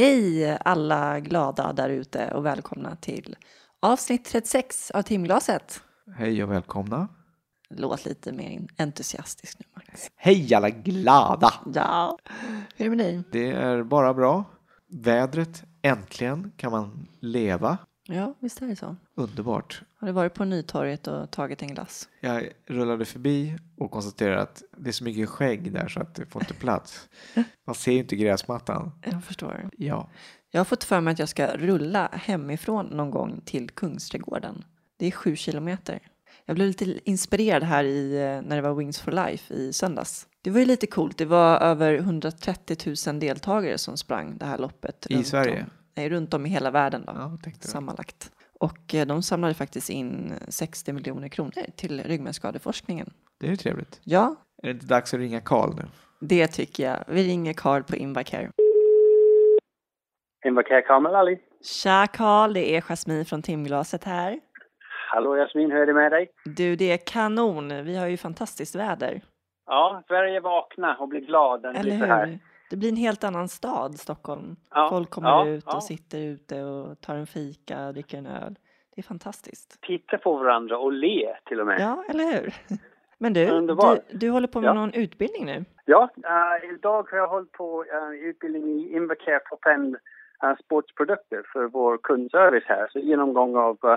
Hej alla glada där ute och välkomna till avsnitt 36 av timglaset. Hej och välkomna. Låt lite mer entusiastisk nu Max. Hej alla glada! Ja, hur är det med dig? Det är bara bra. Vädret, äntligen kan man leva. Ja, visst är det så. Underbart. Har du varit på Nytorget och tagit en glass? Jag rullade förbi och konstaterade att det är så mycket skägg där så att det får inte plats. Man ser ju inte gräsmattan. Jag förstår. Ja, Jag har fått för mig att jag ska rulla hemifrån någon gång till Kungsträdgården. Det är sju kilometer. Jag blev lite inspirerad här i, eh, när det var Wings for Life i söndags. Det var ju lite coolt. Det var över 130 000 deltagare som sprang det här loppet. I Sverige? Om, nej, runt om i hela världen då, ja sammanlagt. Och eh, de samlade faktiskt in 60 miljoner kronor till ryggmärgsskadeforskningen. Det är ju trevligt. Ja, Är det inte dags att ringa Karl nu? det tycker jag. Vi ringer Karl på Invacare. Invacare Kamal Ali. Tja Karl, det är Jasmine från Timglaset här. Hallå Jasmin, hur är det med dig? Du, det är kanon. Vi har ju fantastiskt väder. Ja, Sverige vakna och bli glad den Eller lite här. Det blir en helt annan stad, Stockholm. Ja, Folk kommer ja, ut och ja. sitter ute och tar en fika, dricker en öl. Det är fantastiskt. Titta på varandra och le till och med. Ja, eller hur? Men du, du, du håller på med någon utbildning nu. Ja, eh, idag har jag hållit på uh, utbildning i Invacare Top-End uh, sportsprodukter för vår kundservice här. Så genomgång av uh,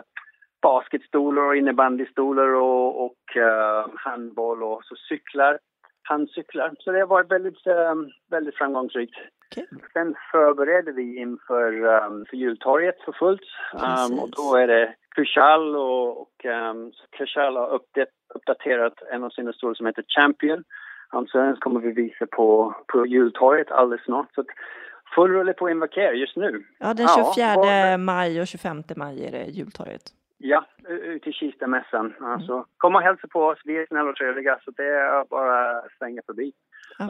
basketstolar och innebandystolar och, och eh, handboll och så cyklar, handcyklar. Så det har varit väldigt, eh, väldigt framgångsrikt. Kul. Sen förbereder vi inför um, för jultorget för fullt. Um, och då är det Kushal och, och um, Kushal har uppdat, uppdaterat en av sina stolar som heter Champion. Um, så den kommer vi visa på, på jultorget alldeles snart. Så full rulle på Invacare just nu. Ja, den Ja, 24 vad- maj och 25 maj är det jultorget. Ja, ute i Kistamässan. Alltså, kom och hälsa på oss. Vi är snälla och trevliga så det är bara att svänga förbi.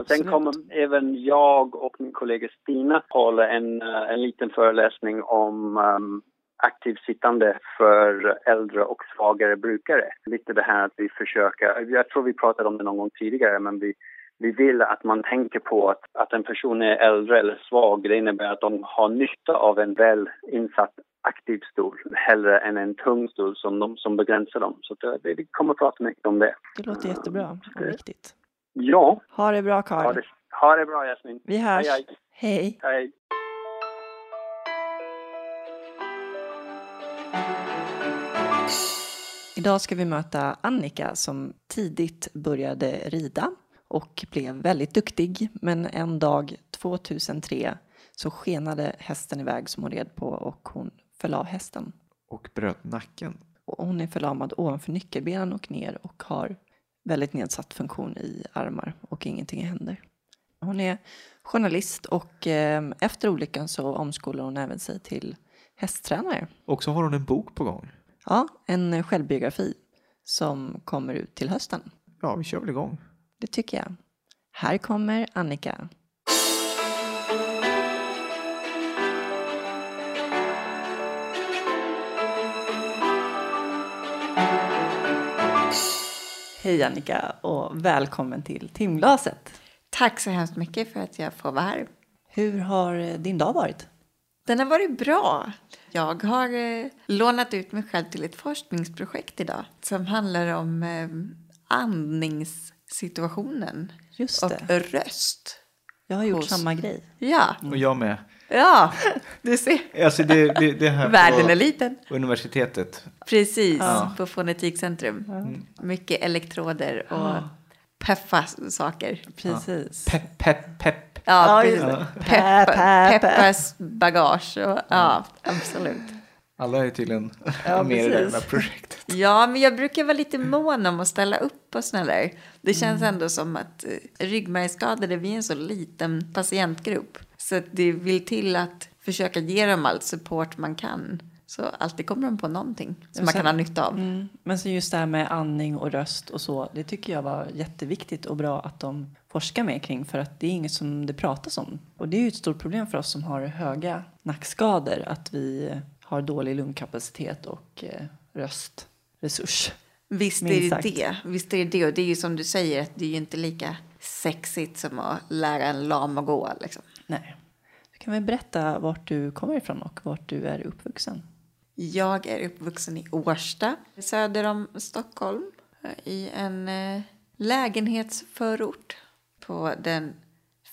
Och sen kommer även jag och min kollega Stina hålla en, eh, en liten föreläsning om um, aktivt sittande för äldre och svagare brukare. Lite det här att vi försöker, jag tror vi pratade om det någon gång tidigare, men vi, vi vill att man tänker på att, att en person är äldre eller svag. Det innebär att de har nytta av en väl insatt aktiv stol hellre än en tung stol som, de, som begränsar dem. Så det, vi kommer att prata mycket om det. Det låter jättebra och det- viktigt. Ja, Ha det bra ha Karl. det, ha det bra Jasmin. Vi hörs. Hej, hej. Hej. hej. Idag ska vi möta Annika som tidigt började rida och blev väldigt duktig. Men en dag 2003 så skenade hästen iväg som hon red på och hon föll av hästen. Och bröt nacken. Och hon är förlamad ovanför nyckelbenen och ner och har väldigt nedsatt funktion i armar och ingenting händer. Hon är journalist och eh, efter olyckan så omskolar hon även sig till hästtränare. Och så har hon en bok på gång. Ja, en självbiografi som kommer ut till hösten. Ja, vi kör väl igång. Det tycker jag. Här kommer Annika. Hej Annika och välkommen till timglaset. Tack så hemskt mycket för att jag får vara här. Hur har eh, din dag varit? Den har varit bra. Jag har eh, lånat ut mig själv till ett forskningsprojekt idag som handlar om eh, andningssituationen Just och det. röst. Jag har gjort hos- samma grej. Ja, Och jag med. Ja, du ser. Alltså det, det, det här Världen är på liten. universitetet. Precis, Ja. på Fonetikcentrum. Mycket elektroder och peffa saker. Precis. Pepp, pepp, pepp. Ja, Ja, precis. det. Peppa, Pepp, pepp. Peppas bagage. Och, ja, absolut. Alla är tydligen Ja, med i det här projektet. Ja, men jag brukar vara lite mån om att ställa upp och sådana där. Det känns ändå som att eh, ryggmärgsskadade, vi är en så liten patientgrupp. Så det vill till att försöka ge dem all support man kan. Så alltid kommer de på någonting som man sen- kan ha nytta av. Mm. Men så just det här med andning och röst och så, det tycker jag var jätteviktigt och bra att de forskar mer kring för att det är inget som det pratas om. Och det är ju ett stort problem för oss som har höga nackskador att vi har dålig lungkapacitet och eh, röstresurs. Visst är det sagt. det. Visst är det det. Och det är ju som du säger, att det är ju inte lika sexigt som att lära en lam att gå. Liksom. Nej. Du Kan vi berätta vart du kommer ifrån och vart du är uppvuxen? Jag är uppvuxen i Årsta, söder om Stockholm, i en eh, lägenhetsförort på den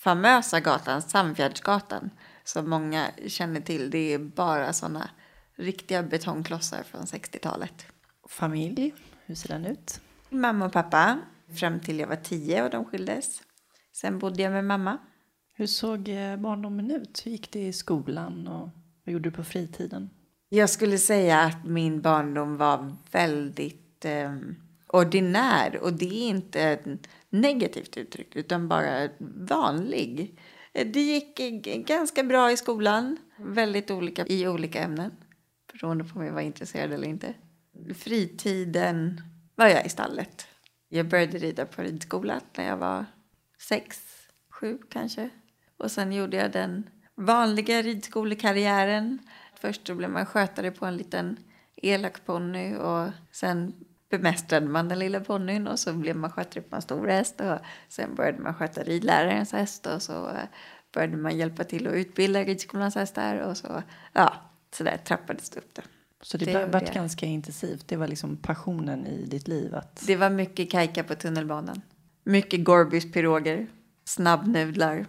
famösa gatan, Sandfjärdsgatan, som många känner till. Det är bara sådana riktiga betongklossar från 60-talet. Familj, hur ser den ut? Mamma och pappa, fram till jag var tio och de skildes. Sen bodde jag med mamma. Hur såg eh, barndomen ut? Hur gick det i skolan och vad gjorde du på fritiden? Jag skulle säga att min barndom var väldigt eh, ordinär och det är inte ett negativt uttryck utan bara vanlig. Det gick ganska bra i skolan, väldigt olika i olika ämnen beroende på om jag var intresserad eller inte. Fritiden var jag i stallet. Jag började rida på ridskola när jag var sex, sju kanske. Och sen gjorde jag den vanliga ridskolekarriären. Först då blev man skötare på en liten elak ponny och sen bemästrade man den lilla ponnyn och så blev man skötare på en stor häst och sen började man sköta ridlärarens häst och så började man hjälpa till att utbilda ridskolans hästar och så, ja, så där trappades det upp det. Så det, Det jag. ganska intensivt. Det var liksom passionen i ditt liv. Att... Det var mycket kajka på tunnelbanan. Mycket Gorbys piroger, snabbnudlar.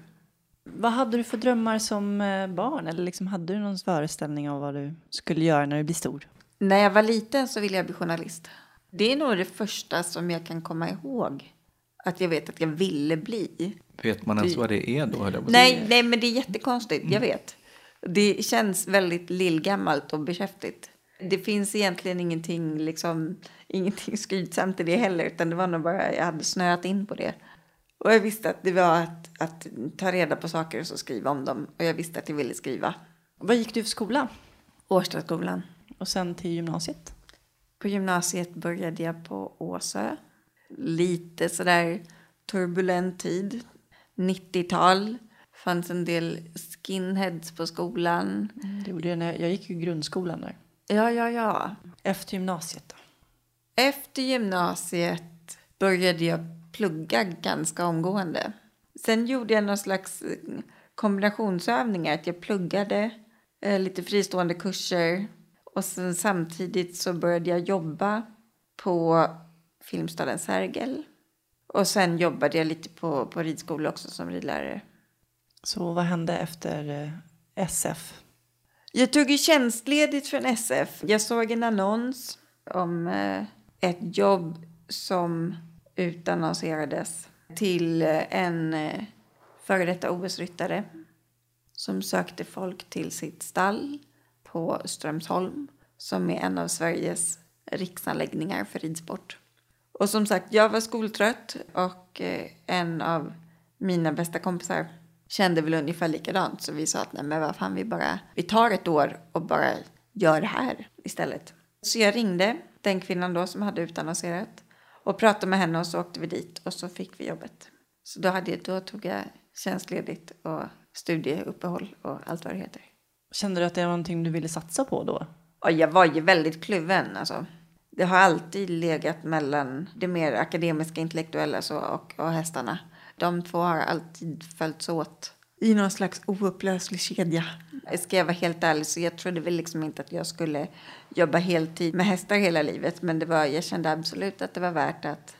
Vad hade du för drömmar som eh, barn? Eller liksom, hade du någon föreställning av vad du skulle göra när du blir stor? När jag var liten så ville jag bli journalist. Det är nog det första som jag kan komma ihåg att jag vet att jag ville bli. Vet man ens vad det är då? säga. Nej, nej, men det är jättekonstigt, jag vet. Det känns väldigt lillgammalt och beskäftigt. Det finns egentligen ingenting, liksom, ingenting skrytsamt i det heller, utan det var nog bara jag hade snöat in på det. Och jag visste att det var att, att ta reda på saker och så skriva om dem. Och jag visste att jag ville skriva. Vad gick du för skola? Årstadsskolan. Och sen till gymnasiet? På gymnasiet började jag på Åsö. Lite sådär turbulent tid. 90-tal. Fanns en del skinheads på skolan. Det gjorde jag, när jag gick ju grundskolan där. Ja, ja, ja. Efter gymnasiet då? Efter gymnasiet började jag plugga ganska omgående. Sen gjorde jag någon slags eh, kombinationsövningar. Att jag pluggade eh, lite fristående kurser. Och sen samtidigt så började jag jobba på Filmstaden Sergel. Och sen jobbade jag lite på, på ridskola också som ridlärare. Så vad hände efter eh, SF? Jag tog ju tjänstledigt från SF. Jag såg en annons om eh, ett jobb som utannonserades till eh, en eh, före detta OS-ryttare som sökte folk till sitt stall på Strömsholm som är en av Sveriges riksanläggningar för ridsport. Och som sagt, jag var skoltrött och eh, en av mina bästa kompisar kände väl ungefär likadant. Så vi sa att nej men vad fan, vi bara, vi tar ett år och bara gör det här istället. Så jag ringde den kvinnan då som hade utannonserat och pratade med henne och så åkte vi dit och så fick vi jobbet. Så då, hade, då tog jag tjänstledigt och studieuppehåll och allt vad det heter. Kände du att det var någonting du ville satsa på då? Och jag var ju väldigt kluven. Alltså. Det har alltid legat mellan det mer akademiska, intellektuella så, och, och hästarna. De två har alltid följts åt i någon slags oupplöslig kedja. Ska jag vara helt ärlig så jag trodde väl liksom inte att jag skulle jobba heltid med hästar hela livet. Men det var, jag kände absolut att det var värt att...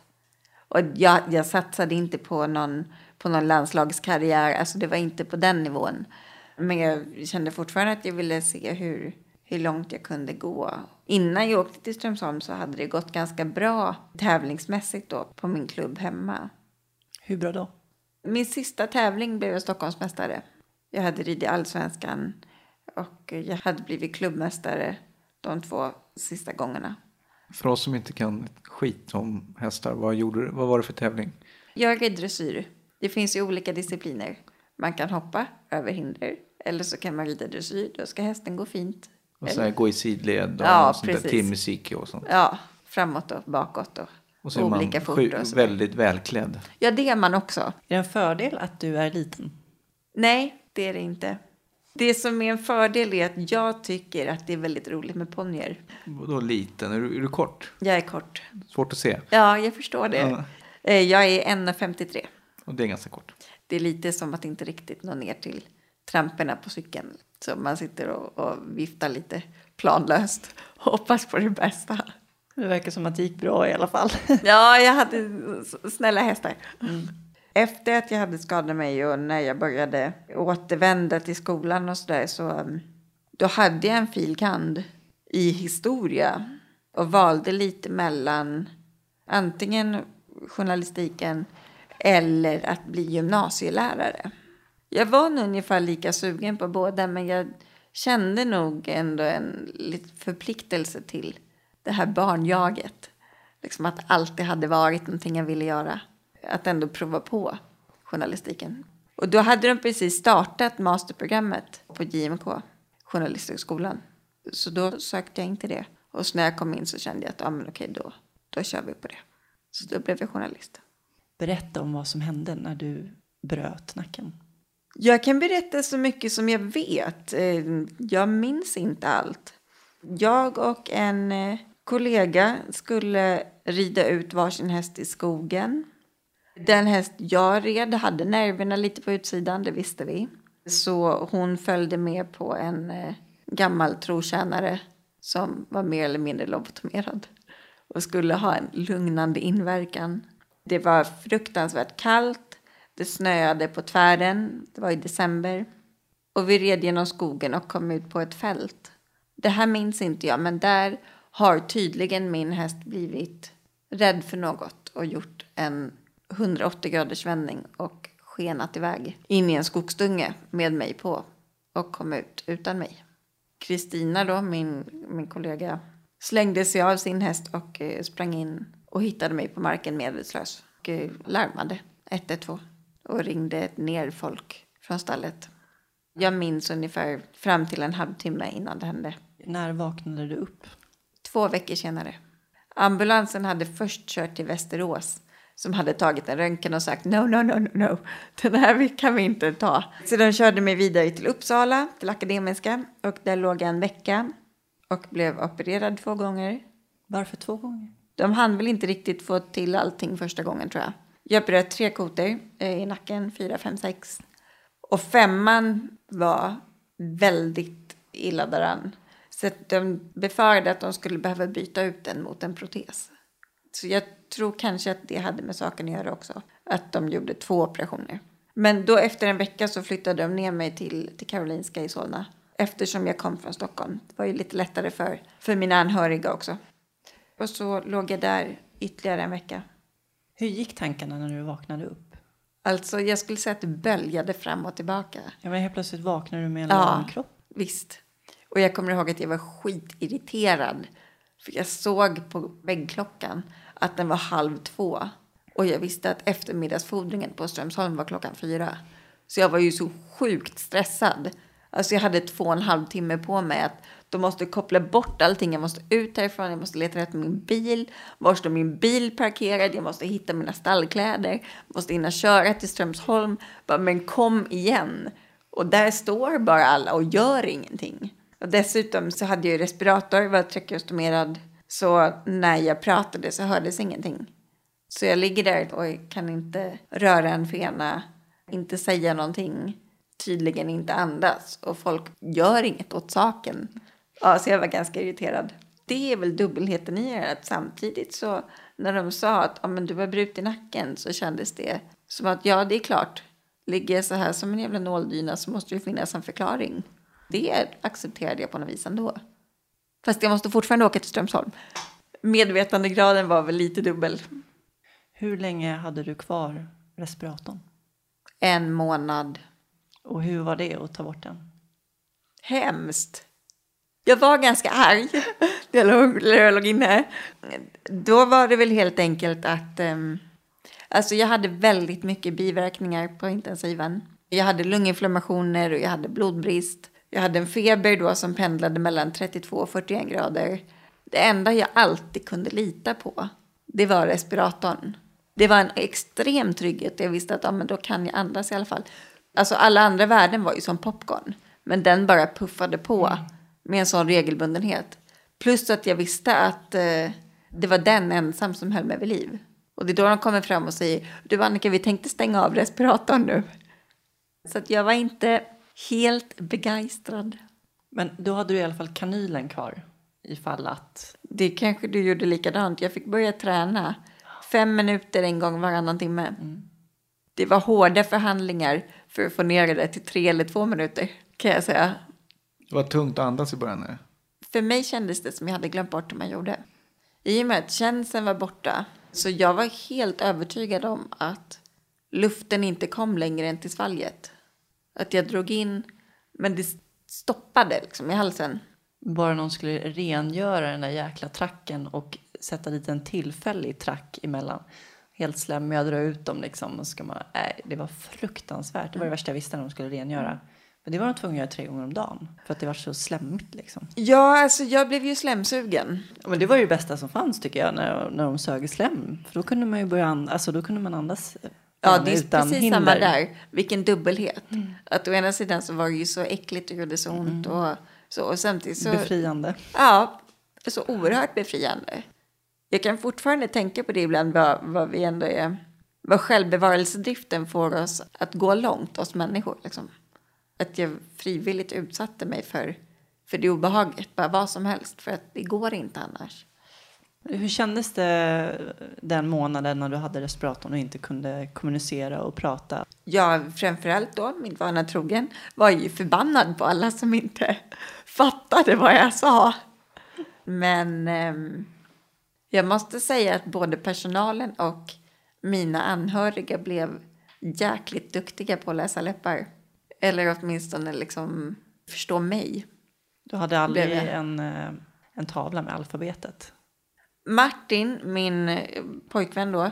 Och jag, jag satsade inte på någon, på någon landslagskarriär. Alltså det var inte på den nivån. Men jag kände fortfarande att jag ville se hur, hur långt jag kunde gå. Innan jag åkte till Strömsholm så hade det gått ganska bra tävlingsmässigt då på min klubb hemma. Hur bra då? Min sista tävling blev jag Stockholmsmästare. Jag hade ridit allsvenskan och jag hade blivit klubbmästare de två sista gångerna. För oss som inte kan skit om hästar, vad, gjorde, du- vad var det för tävling? Jag är dressyr. Det finns ju olika discipliner. Man kan hoppa över hinder eller så kan man rida dressyr. Då ska hästen gå fint. Och så här, gå i sidled och Ja, sånt där, precis. till musik och sånt. Ja, framåt och bakåt och, Och så är olika man fort och så. väldigt välklädd. Ja, det är man också. Är det en fördel att du är liten? Nej, det är det inte. Det som är en fördel är att jag tycker att det är väldigt roligt med ponnyer. Vadå liten? Är du, är du kort? Jag är kort. Svårt att se. Ja, jag förstår det. Ja. Eh, Jag är 1,53. Och det är ganska kort. Det är lite som att inte riktigt nå ner till tramporna på cykeln. Så man sitter och, och viftar lite planlöst och hoppas på det bästa. Det verkar som att det gick bra i alla fall. Ja, jag hade snälla hästar. Mm. Efter att jag hade skadat mig och när jag började återvända till skolan och sådär så um, då hade jag en filkand i historia och valde lite mellan antingen journalistiken eller att bli gymnasielärare. Jag var nog ungefär lika sugen på båda men jag kände nog ändå en förpliktelse till det här barnjaget. Liksom att alltid hade varit någonting jag ville göra. Att ändå prova på journalistiken. Och då hade de precis startat masterprogrammet på JMK, Journalisthögskolan. Så då sökte jag in till det. Och så när jag kom in så kände jag att ja, men okej, då, då kör vi på det. Så då blev jag journalist. Berätta om vad som hände när du bröt nacken. Jag kan berätta så mycket som jag vet. Eh, jag minns inte allt. Jag och en eh, kollega skulle rida ut varsin häst i skogen. Den häst jag red hade nerverna lite på utsidan, det visste vi. Så hon följde med på en eh, gammal trotjänare som var mer eller mindre lobotomerad och skulle ha en lugnande inverkan. Det var fruktansvärt kallt, det snöade på tvären, det var i december. Och vi red genom skogen och kom ut på ett fält. Det här minns inte jag, men där har tydligen min häst blivit rädd för något och gjort en 180 graders vändning och skenat iväg in i en skogsdunge med mig på och kom ut utan mig. Kristina då, min, min kollega, slängde sig av sin häst och eh, sprang in och hittade mig på marken medvetslös och eh, larmade 112 och ringde ner folk från stallet. Jag minns ungefär fram till en halvtimme innan det hände. När vaknade du upp? Två veckor senare. Ambulansen hade först kört till Västerås som hade tagit en röntgen och sagt no, no, no, no, no, den här kan vi inte ta. Så de körde mig vidare till Uppsala, till Akademiska och där låg jag en vecka och blev opererad två gånger. Varför två gånger? De hann väl inte riktigt få till allting första gången tror jag. Jag bröt tre kotor eh, i nacken, fyra, fem, sex. Och femman var väldigt illa däran. Så de befarade att de skulle behöva byta ut den mot en protes. Så jag tror kanske att det hade med saken att göra också. Att de gjorde två operationer. Men då efter en vecka så flyttade de ner mig till, till Karolinska i Solna. Eftersom jag kom från Stockholm. Det var ju lite lättare för, för mina anhöriga också. Och så låg jag där ytterligare en vecka. Hur gick tankarna när du vaknade upp? Alltså jag skulle säga att det böljade fram och tillbaka. Ja, men helt plötsligt vaknade du med en Ja. kropp. Visst. Och jag kommer ihåg att jag var skitirriterad. För jag såg på väggklockan att den var halv två. Och jag visste att eftermiddagsfodringen på Strömsholm var klockan fyra. Så jag var ju så sjukt stressad. Alltså jag hade två och en halv timme på mig att de måste koppla bort allting. Jag måste ut härifrån, jag måste leta rätt min bil. Var står min bil parkerad? Jag måste hitta mina stallkläder. Jag måste hinna köra till Strömsholm. Bara, men kom igen. Och där står bara alla och gör ingenting. Och dessutom så hade jag ju respirator, var trakeostomerad. Så när jag pratade så hördes ingenting. Så jag ligger där och kan inte röra en fena, inte säga någonting, tydligen inte andas. Och folk gör inget åt saken. Ja, så jag var ganska irriterad. Det är väl dubbelheten i det, att samtidigt så när de sa att ah, men du har brutit nacken så kändes det som att ja, det är klart. Ligger jag så här som en jävla nåldyna så måste det finnas en förklaring. Det accepterade jag på något vis ändå. Fast jag måste fortfarande åka till Strömsholm. Medvetandegraden var väl lite dubbel. Hur länge hade du kvar respiratorn? En månad. Och hur var det att ta bort den? Hemskt. Jag var ganska arg när jag låg, inne. Då var det väl helt enkelt att... Um, alltså jag hade väldigt mycket biverkningar på intensiven. Jag hade lunginflammationer och jag hade blodbrist. Jag hade en feber då som pendlade mellan 32 och 41 grader. Det enda jag alltid kunde lita på, det var respiratorn. Det var en extrem trygghet. Jag visste att ja, men då kan jag andas i alla fall. Alltså alla andra värden var ju som popcorn. Men den bara puffade på med en sån regelbundenhet. Plus att jag visste att eh, det var den ensam som höll mig vid liv. Och det är då de kommer fram och säger, du Annika vi tänkte stänga av respiratorn nu. Så att jag var inte Helt begeistrad. Men då hade du i alla fall kanylen kvar ifall att... Det kanske du gjorde likadant. Jag fick börja träna fem minuter en gång varannan timme. Det var hårda förhandlingar för att få ner det till tre eller två minuter kan jag säga. Det var tungt att andas i början. eller? För mig kändes det som jag hade glömt bort hur man gjorde. I och med att känseln var borta så jag var helt övertygad om att luften inte kom längre än till svalget. Att jag drog in, men det stoppade liksom i halsen. Bara någon skulle rengöra den där jäkla tracken och sätta dit en tillfällig track emellan. Helt slemmiga, dra ut dem liksom. Och ska man, nej, det var fruktansvärt. Det var det värsta jag visste när de skulle rengöra. Men det var de tvungna att göra tre gånger om dagen. För att det var så slemmigt liksom. Ja, alltså jag blev ju slemsugen. Men det var ju det bästa som fanns tycker jag. När, när de sög slem. För då kunde man ju börja andas. Alltså då kunde man andas. Ja, det är precis hinder. samma där. Vilken dubbelhet. Att å ena sidan så var det ju så äckligt och gjorde så ont. Och, så, och samtidigt så... Befriande. Ja, så oerhört befriande. Jag kan fortfarande tänka på det ibland, vad, vad vi ändå är... Vad självbevarelsedriften får oss att gå långt, oss människor. Liksom. Att jag frivilligt utsatte mig för, för det obehaget, bara vad som helst, för att det går inte annars. Hur kändes det den månaden när du hade respiratorn och inte kunde kommunicera och prata? Jag framförallt då, min vana trogen, var ju förbannad på alla som inte fattade vad jag sa. Men ehm, jag måste säga att både personalen och mina anhöriga blev jäkligt duktiga på att läsa läppar. Eller åtminstone liksom förstå mig. Du hade aldrig en, eh, en tavla med alfabetet. Martin, min eh, pojkvän då,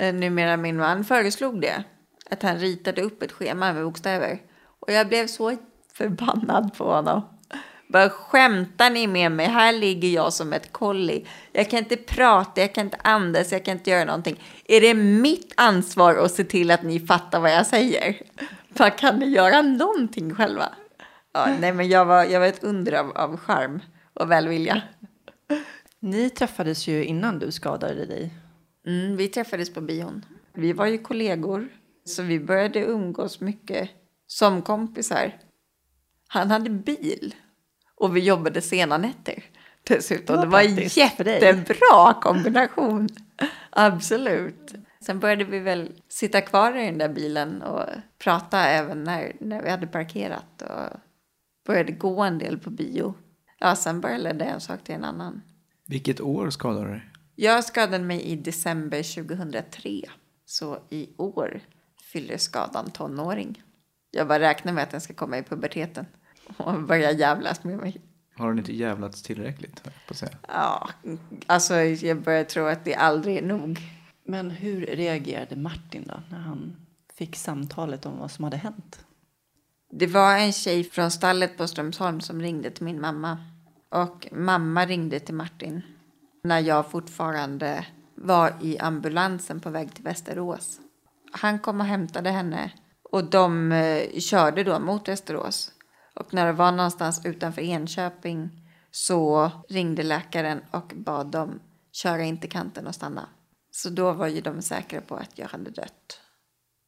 eh, numera min man, föreslog det. Att han ritade upp ett schema med bokstäver. Och jag blev så förbannad på honom. Bara skämtar ni med mig? Här ligger jag som ett kolli. Jag kan inte prata, jag kan inte andas, jag kan inte göra någonting. Är det mitt ansvar att se till att ni fattar vad jag säger? Vad kan ni göra någonting själva? Ja, nej, men jag var, jag var ett under av, av charm och välvilja. Ni träffades ju innan du skadade dig. Mm, vi träffades på bion. Vi var ju kollegor, så vi började umgås mycket som kompisar. Han hade bil och vi jobbade sena nätter dessutom. Det Det var var, praktiskt för dig. jättebra kombination. Absolut. Sen började vi väl sitta kvar i den där bilen och prata även när, när vi hade parkerat och började gå en del på bio. Ja, sen bara ledde en sak till en annan. Vilket år skadade du dig? Jag skadade mig i december 2003. Så i år fyller skadan tonåring. Jag bara räknar med att den ska komma i puberteten och börja jävlas med mig. Har den inte jävlats tillräckligt? På att säga. Ja, alltså jag börjar tro att det aldrig är nog. Men hur reagerade Martin då när han fick samtalet om vad som hade hänt? Det var en tjej från stallet på Strömsholm som ringde till min mamma. Och mamma ringde till Martin när jag fortfarande var i ambulansen på väg till Västerås. Han kom och hämtade henne och de eh, körde då mot Västerås. Och när det var någonstans utanför Enköping så ringde läkaren och bad dem köra in till kanten och stanna. Så då var ju de säkra på att jag hade dött.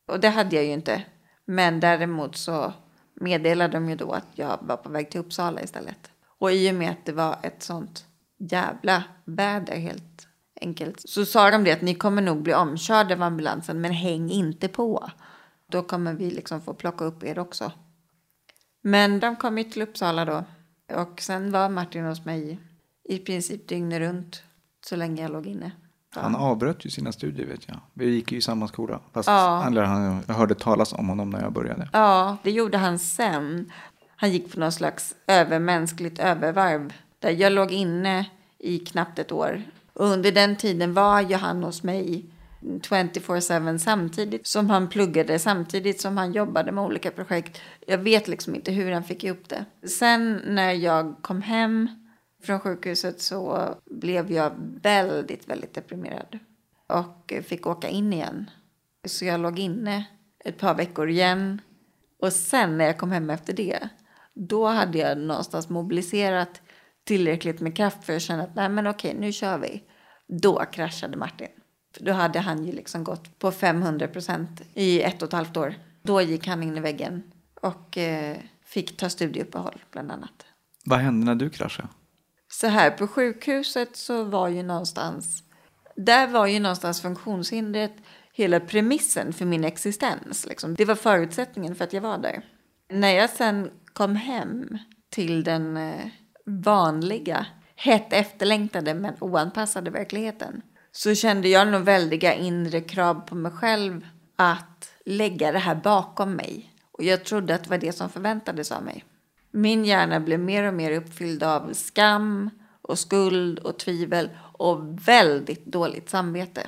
Och det hade jag ju inte. Men däremot så meddelade de ju då att jag var på väg till Uppsala istället. Och i och med att det var ett sånt jävla väder helt enkelt så sa de det att ni kommer nog bli omkörda av ambulansen men häng inte på. Då kommer vi liksom få plocka upp er också. Men de kom ju till Uppsala då. Och sen var Martin hos mig i princip dygnet runt så länge jag låg inne. Han avbröt ju sina studier vet jag. Vi gick ju i samma skola. Fast Ja. han, jag hörde talas om honom när jag började. Ja, det gjorde han sen. Han gick på någon slags övermänskligt övervarv. Där jag låg inne i knappt ett år. Och under den tiden var ju han hos mig 24-7 samtidigt som han pluggade, samtidigt som han jobbade med olika projekt. Jag vet liksom inte hur han fick ihop det. Sen när jag kom hem från sjukhuset så blev jag väldigt, väldigt deprimerad. Och fick åka in igen. Så jag låg inne ett par veckor igen. Och sen när jag kom hem efter det, då hade jag någonstans mobiliserat tillräckligt med kraft för att känna att nej men okej, nu kör vi. Då kraschade Martin. För då hade han ju liksom gått på 500 procent i ett och ett halvt år. Då gick han in i väggen. Och eh, fick ta studieuppehåll bland annat. Vad hände när du kraschade? Så här, på sjukhuset så var ju någonstans, där var ju någonstans funktionshindret hela premissen för min existens. Liksom. Det var förutsättningen för att jag var där. När jag sen kom hem till den eh, vanliga, hett efterlängtade men oanpassade verkligheten så kände jag nog väldiga inre krav på mig själv att lägga det här bakom mig. Och jag trodde att det var det som förväntades av mig. Min hjärna blev mer och mer uppfylld av skam och skuld och tvivel och väldigt dåligt samvete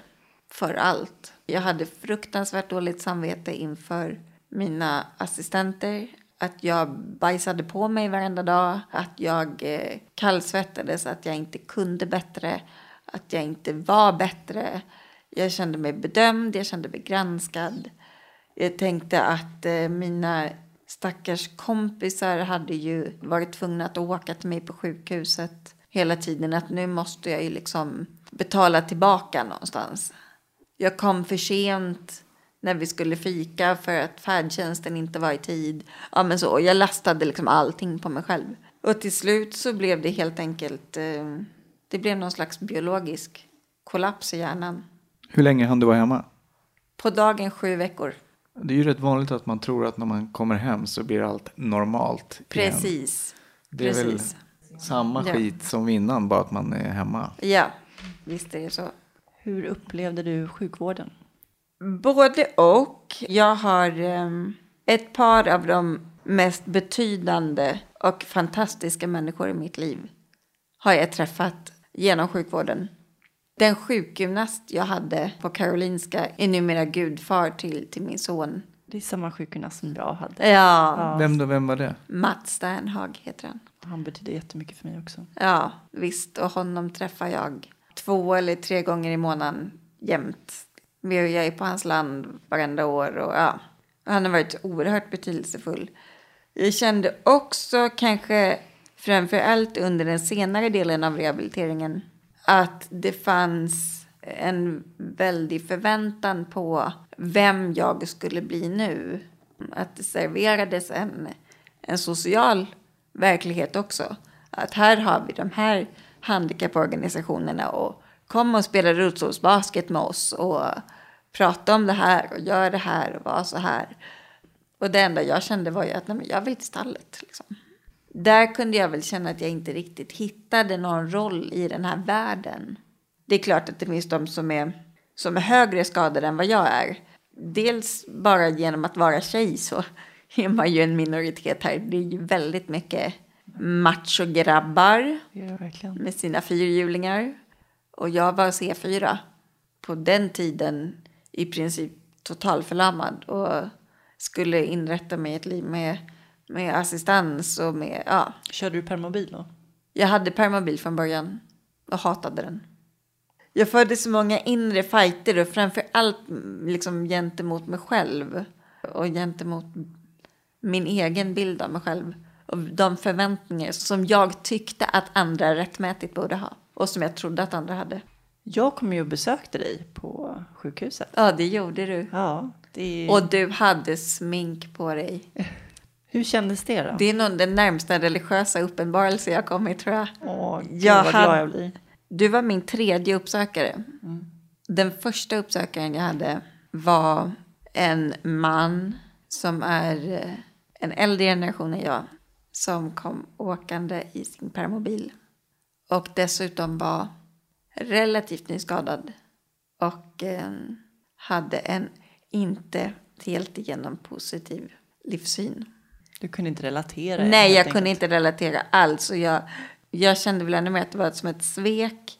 för allt. Jag hade fruktansvärt dåligt samvete inför mina assistenter. Att jag bajsade på mig varenda dag. Att jag eh, kallsvettades, att jag inte kunde bättre. Att jag inte var bättre. Jag kände mig bedömd, jag kände mig granskad. Jag tänkte att eh, mina stackars kompisar hade ju varit tvungna att åka till mig på sjukhuset hela tiden. Att nu måste jag ju liksom betala tillbaka någonstans. Jag kom för sent när vi skulle fika för att färdtjänsten inte var i tid. Ja, men så. Jag lastade liksom allting på mig själv. Och till slut så blev det helt enkelt, eh, det blev någon slags biologisk kollaps i hjärnan. Hur länge hann du vara hemma? På dagen sju veckor. Det är ju rätt vanligt att man tror att när man kommer hem så blir allt normalt. igen. Precis. Det är Precis. väl samma Ja. skit som innan, bara att man är hemma. Ja, visst är det så. Hur upplevde du sjukvården? Både och. Jag har em, ett par av de mest betydande och fantastiska människor i mitt liv har jag träffat genom sjukvården. Den sjukgymnast jag hade på Karolinska är numera gudfar till, till min son. Det är samma sjukgymnast som jag hade. Ja, Vem då, vem var det? Mats Sternhag heter han. Han betyder jättemycket för mig också. Ja, visst. Och honom träffar jag två eller tre gånger i månaden jämt. Jag är på hans land varenda år och ja. Han har varit oerhört betydelsefull. Jag kände också kanske framför allt under den senare delen av rehabiliteringen att det fanns en väldig förväntan på vem jag skulle bli nu. Att det serverades en, en social verklighet också. Att här har vi de här handikapporganisationerna och kom och spela rullstolsbasket med oss och prata om det här och gör det här och var så här. Och det enda jag kände var ju att nej, men jag vill till stallet. Liksom. Där kunde jag väl känna att jag inte riktigt hittade någon roll i den här världen. Det är klart att det finns de som är, som är högre skadade än vad jag är. Dels bara genom att vara tjej så är man ju en minoritet här. Det är ju väldigt mycket macho-grabbar verkligen. med sina fyrhjulingar. Och jag var C4 på den tiden i princip totalförlamad och skulle inrätta mig ett liv med, med assistans och med, ja. Körde du permobil då? Jag hade permobil från början och hatade den. Jag förde så många inre fighter och framför allt mm, liksom gentemot mig själv och gentemot min egen bild av mig själv och de förväntningar som jag tyckte att andra rättmätigt borde ha och som jag trodde att andra hade. Jag kom ju och besökte dig på sjukhuset. Ja, det gjorde du. Ja, det... Och du hade smink på dig. hur kändes det då? Det är nog den närmsta religiösa uppenbarelse jag kommit tror jag. Åh, gud Jag vad hade- glad jag blir. Du var min tredje uppsökare. Den första uppsökaren jag hade var en man som är eh, en äldre generation än jag. Som kom åkande i sin permobil. Och dessutom var relativt nyskadad. Och eh, hade en inte helt igenom positiv livssyn. Du kunde inte relatera? Nej, jag kunde inte relatera alls. Och jag, jag kände väl ännu mer att det var som ett svek.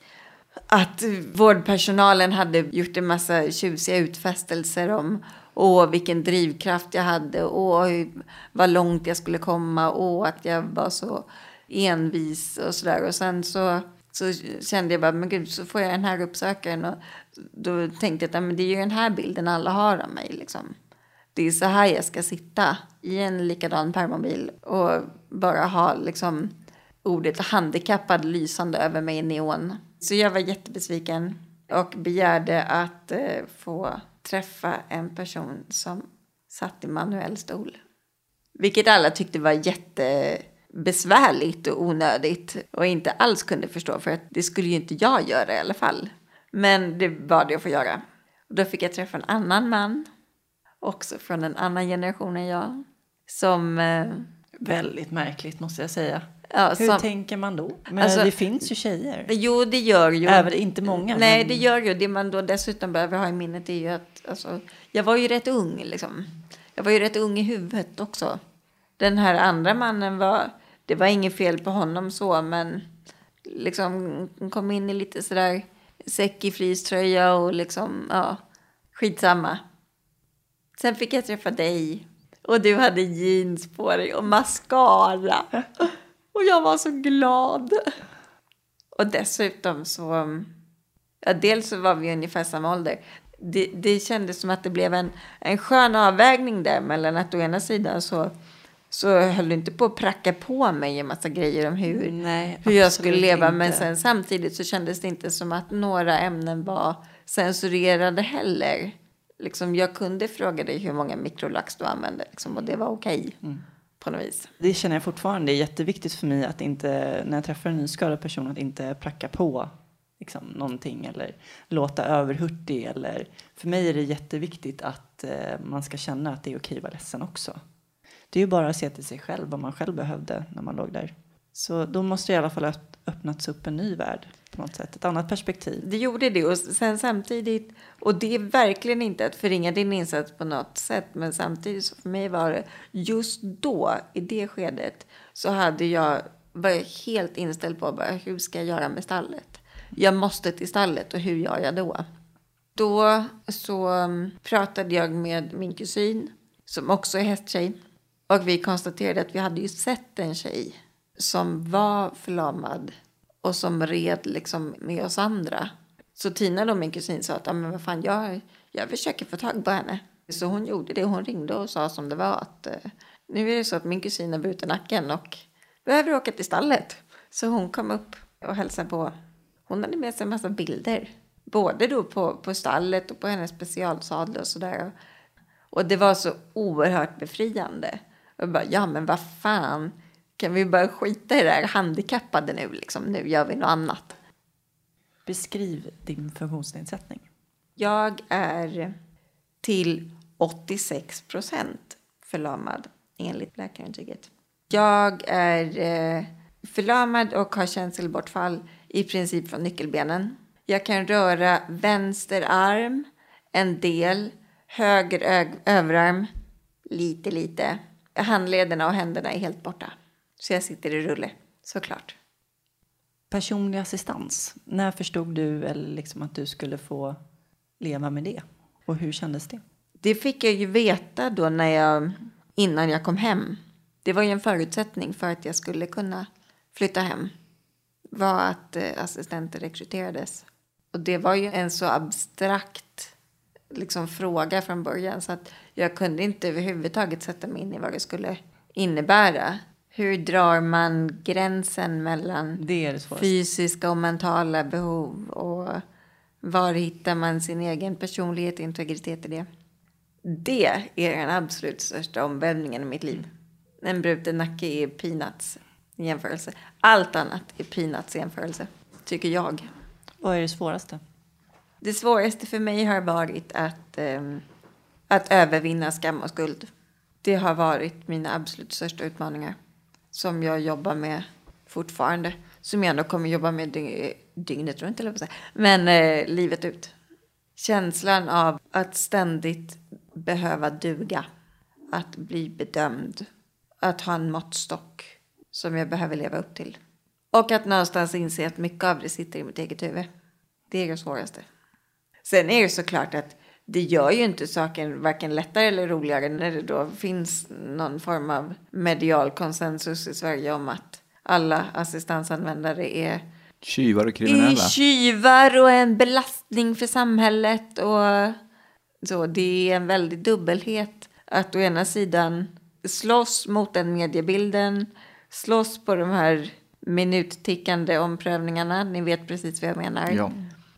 Att vårdpersonalen hade gjort en massa tjusiga utfästelser om åh, vilken drivkraft jag hade, åh, vad långt jag skulle komma, åh, att jag var så envis och sådär. Och sen så, så kände jag bara, men gud, så får jag den här uppsökaren. Och då tänkte jag att men det är ju den här bilden alla har av mig. Liksom. Det är så här jag ska sitta i en likadan permobil och bara ha liksom ordet handikappad lysande över mig i neon. Så jag var jättebesviken och begärde att eh, få träffa en person som satt i manuell stol. Vilket alla tyckte var jätte jättebesvärligt och onödigt och inte alls kunde förstå för att det skulle ju inte jag göra i alla fall. Men det var det att få göra. Och då fick jag träffa en annan man, också från en annan generation än jag, som... eh, Väldigt märkligt måste jag säga. Ja, Hur som tänker man då? Men Alltså- det finns ju tjejer. Jo, det gör ju. Även inte många. Nej, men- det gör ju. Det man då dessutom behöver ha i minnet är ju att alltså, jag var ju rätt ung liksom. Jag var ju rätt ung i huvudet också. Den här andra mannen var, det var inget fel på honom så, men liksom kom in i lite sådär säck i fleecetröja och liksom, ja, skitsamma. Sen fick jag träffa dig och du hade jeans på dig och mascara. Och jag var så glad. Och dessutom så, ja, dels så var vi ungefär samma ålder. Det, det kändes som att det blev en, en skön avvägning där mellan att å ena sidan så, så höll du inte på att pracka på mig en massa grejer om hur, Nej, hur jag skulle leva. inte. Men sen samtidigt så kändes det inte som att några ämnen var censurerade heller. Liksom, jag kunde fråga dig hur många mikrolax du använde liksom, och det var okej Mm. på något vis. Det känner jag fortfarande är jätteviktigt för mig att inte, när jag träffar en nyskadad person, att inte pracka på liksom, någonting eller låta överhurtig. Eller, för mig är det jätteviktigt att eh, man ska känna att det är okej att vara ledsen också. Det är ju bara att se till sig själv vad man själv behövde när man låg där. Så då måste det i alla fall ha öppnats upp en ny värld på något sätt, ett annat perspektiv. Det gjorde det och sen samtidigt, och det är verkligen inte att förringa din insats på något sätt, men samtidigt så för mig var det just då, i det skedet, så hade jag, var jag helt inställd på bara, hur ska jag göra med stallet? Jag måste till stallet och hur gör jag då? Då så mm, pratade jag med min kusin, som också är hästtjej, och vi konstaterade att vi hade ju sett en tjej som var förlamad och som red liksom med oss andra. Så Tina då, min kusin, sa att "Ja, men vad fan, jag, jag försöker få tag på henne. Så hon gjorde det. Hon ringde och sa som det var att eh, nu är det så att min kusin har brutit nacken och behöver åka till stallet. Så hon kom upp och hälsade på. Hon hade med sig en massa bilder. Både då på, på stallet och på hennes specialsadel och sådär. Och det var så oerhört befriande. Och bara, ja men vad fan, kan vi bara skita i det här handikappade nu liksom? Nu gör vi något annat. Beskriv din funktionsnedsättning. Jag är till 86 procent förlamad enligt läkarintyget. Jag är eh, förlamad och har känselbortfall i princip från nyckelbenen. Jag kan röra vänster arm en del, höger överarm lite, lite. Handlederna och händerna är helt borta. Så jag sitter i rulle, såklart. Personlig assistans. När förstod du eller liksom att du skulle få leva med det? Och hur kändes det? Det fick jag ju veta då när jag, innan jag kom hem. Det var ju en förutsättning för att jag skulle kunna flytta hem. Var att eh, assistenter rekryterades. Och det var ju en så abstrakt liksom, fråga från början så att jag kunde inte överhuvudtaget sätta mig in i vad det skulle innebära. Hur drar man gränsen mellan Det det fysiska och mentala behov och var hittar man sin egen personlighet och integritet i det? Det är den absolut största omvälvningen i mitt liv. En bruten nacke är peanuts i jämförelse. Allt annat är peanuts i jämförelse, tycker jag. Vad är det svåraste? Det svåraste för mig har varit att, eh, att övervinna skam och skuld. Det har varit mina absolut största utmaningar som jag jobbar med fortfarande. Som jag ändå kommer jobba med dy- dygnet runt, eller vad säga. Men eh, livet ut. Känslan av att ständigt behöva duga. Att bli bedömd. Att ha en måttstock som jag behöver leva upp till. Och att någonstans inse att mycket av det sitter i mitt eget huvud. Det är det svåraste. Sen är det såklart att det gör ju inte saken varken lättare eller roligare när det då finns någon form av medial konsensus i Sverige om att alla assistansanvändare är Tjuvar och kriminella. tjuvar och en belastning för samhället. Och så det är en väldig dubbelhet att å ena sidan slåss mot den mediebilden, slåss på de här minuttickande omprövningarna. Ni vet precis vad jag menar. Ja.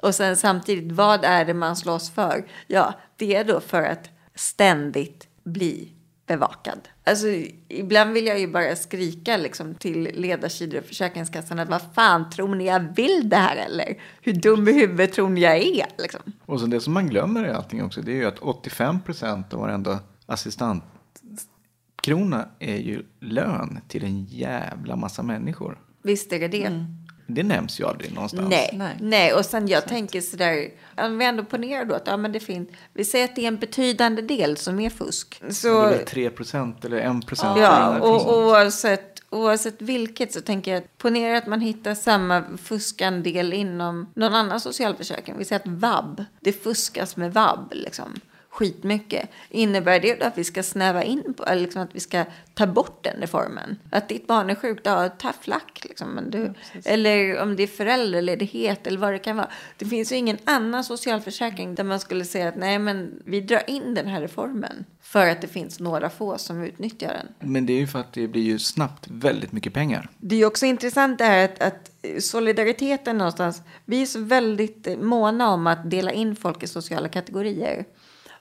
Och sen samtidigt, vad är det man slåss för? Ja, det är då för att ständigt bli bevakad. Alltså, ibland vill jag ju bara skrika liksom, till ledarsidor och Försäkringskassan att vad fan tror ni jag vill det här eller? Hur dum i huvudet tror ni jag är? Liksom. Och så det som man glömmer i allting också, det är ju att 85 procent av varenda assistentkrona är ju lön till en jävla massa människor. Visst är det det. Det nämns ju aldrig någonstans. Nej, Nej. nej. Och sen jag tänker sådär, om vi ändå ponerar då att ja, men det finns, vi säger att det är en betydande del som är fusk. Så, Det är väl 3 procent eller 1 procent. Ja, och oavsett, oavsett vilket så tänker jag att ponera att man hittar samma fuskandel inom någon annan socialförsäkring. Vi säger att vab, det fuskas med vab liksom skitmycket. Innebär det då att vi ska snäva in på, eller liksom att vi ska ta bort den reformen? Att ditt barn är sjukt, ja, tough luck liksom. Men du, eller om det är föräldraledighet eller vad det kan vara. Det finns ju ingen annan socialförsäkring där man skulle säga att nej, men vi drar in den här reformen för att det finns några få som utnyttjar den. Men det är ju för att det blir ju snabbt väldigt mycket pengar. Det är ju också intressant det här att, att solidariteten någonstans, vi är så väldigt måna om att dela in folk i sociala kategorier.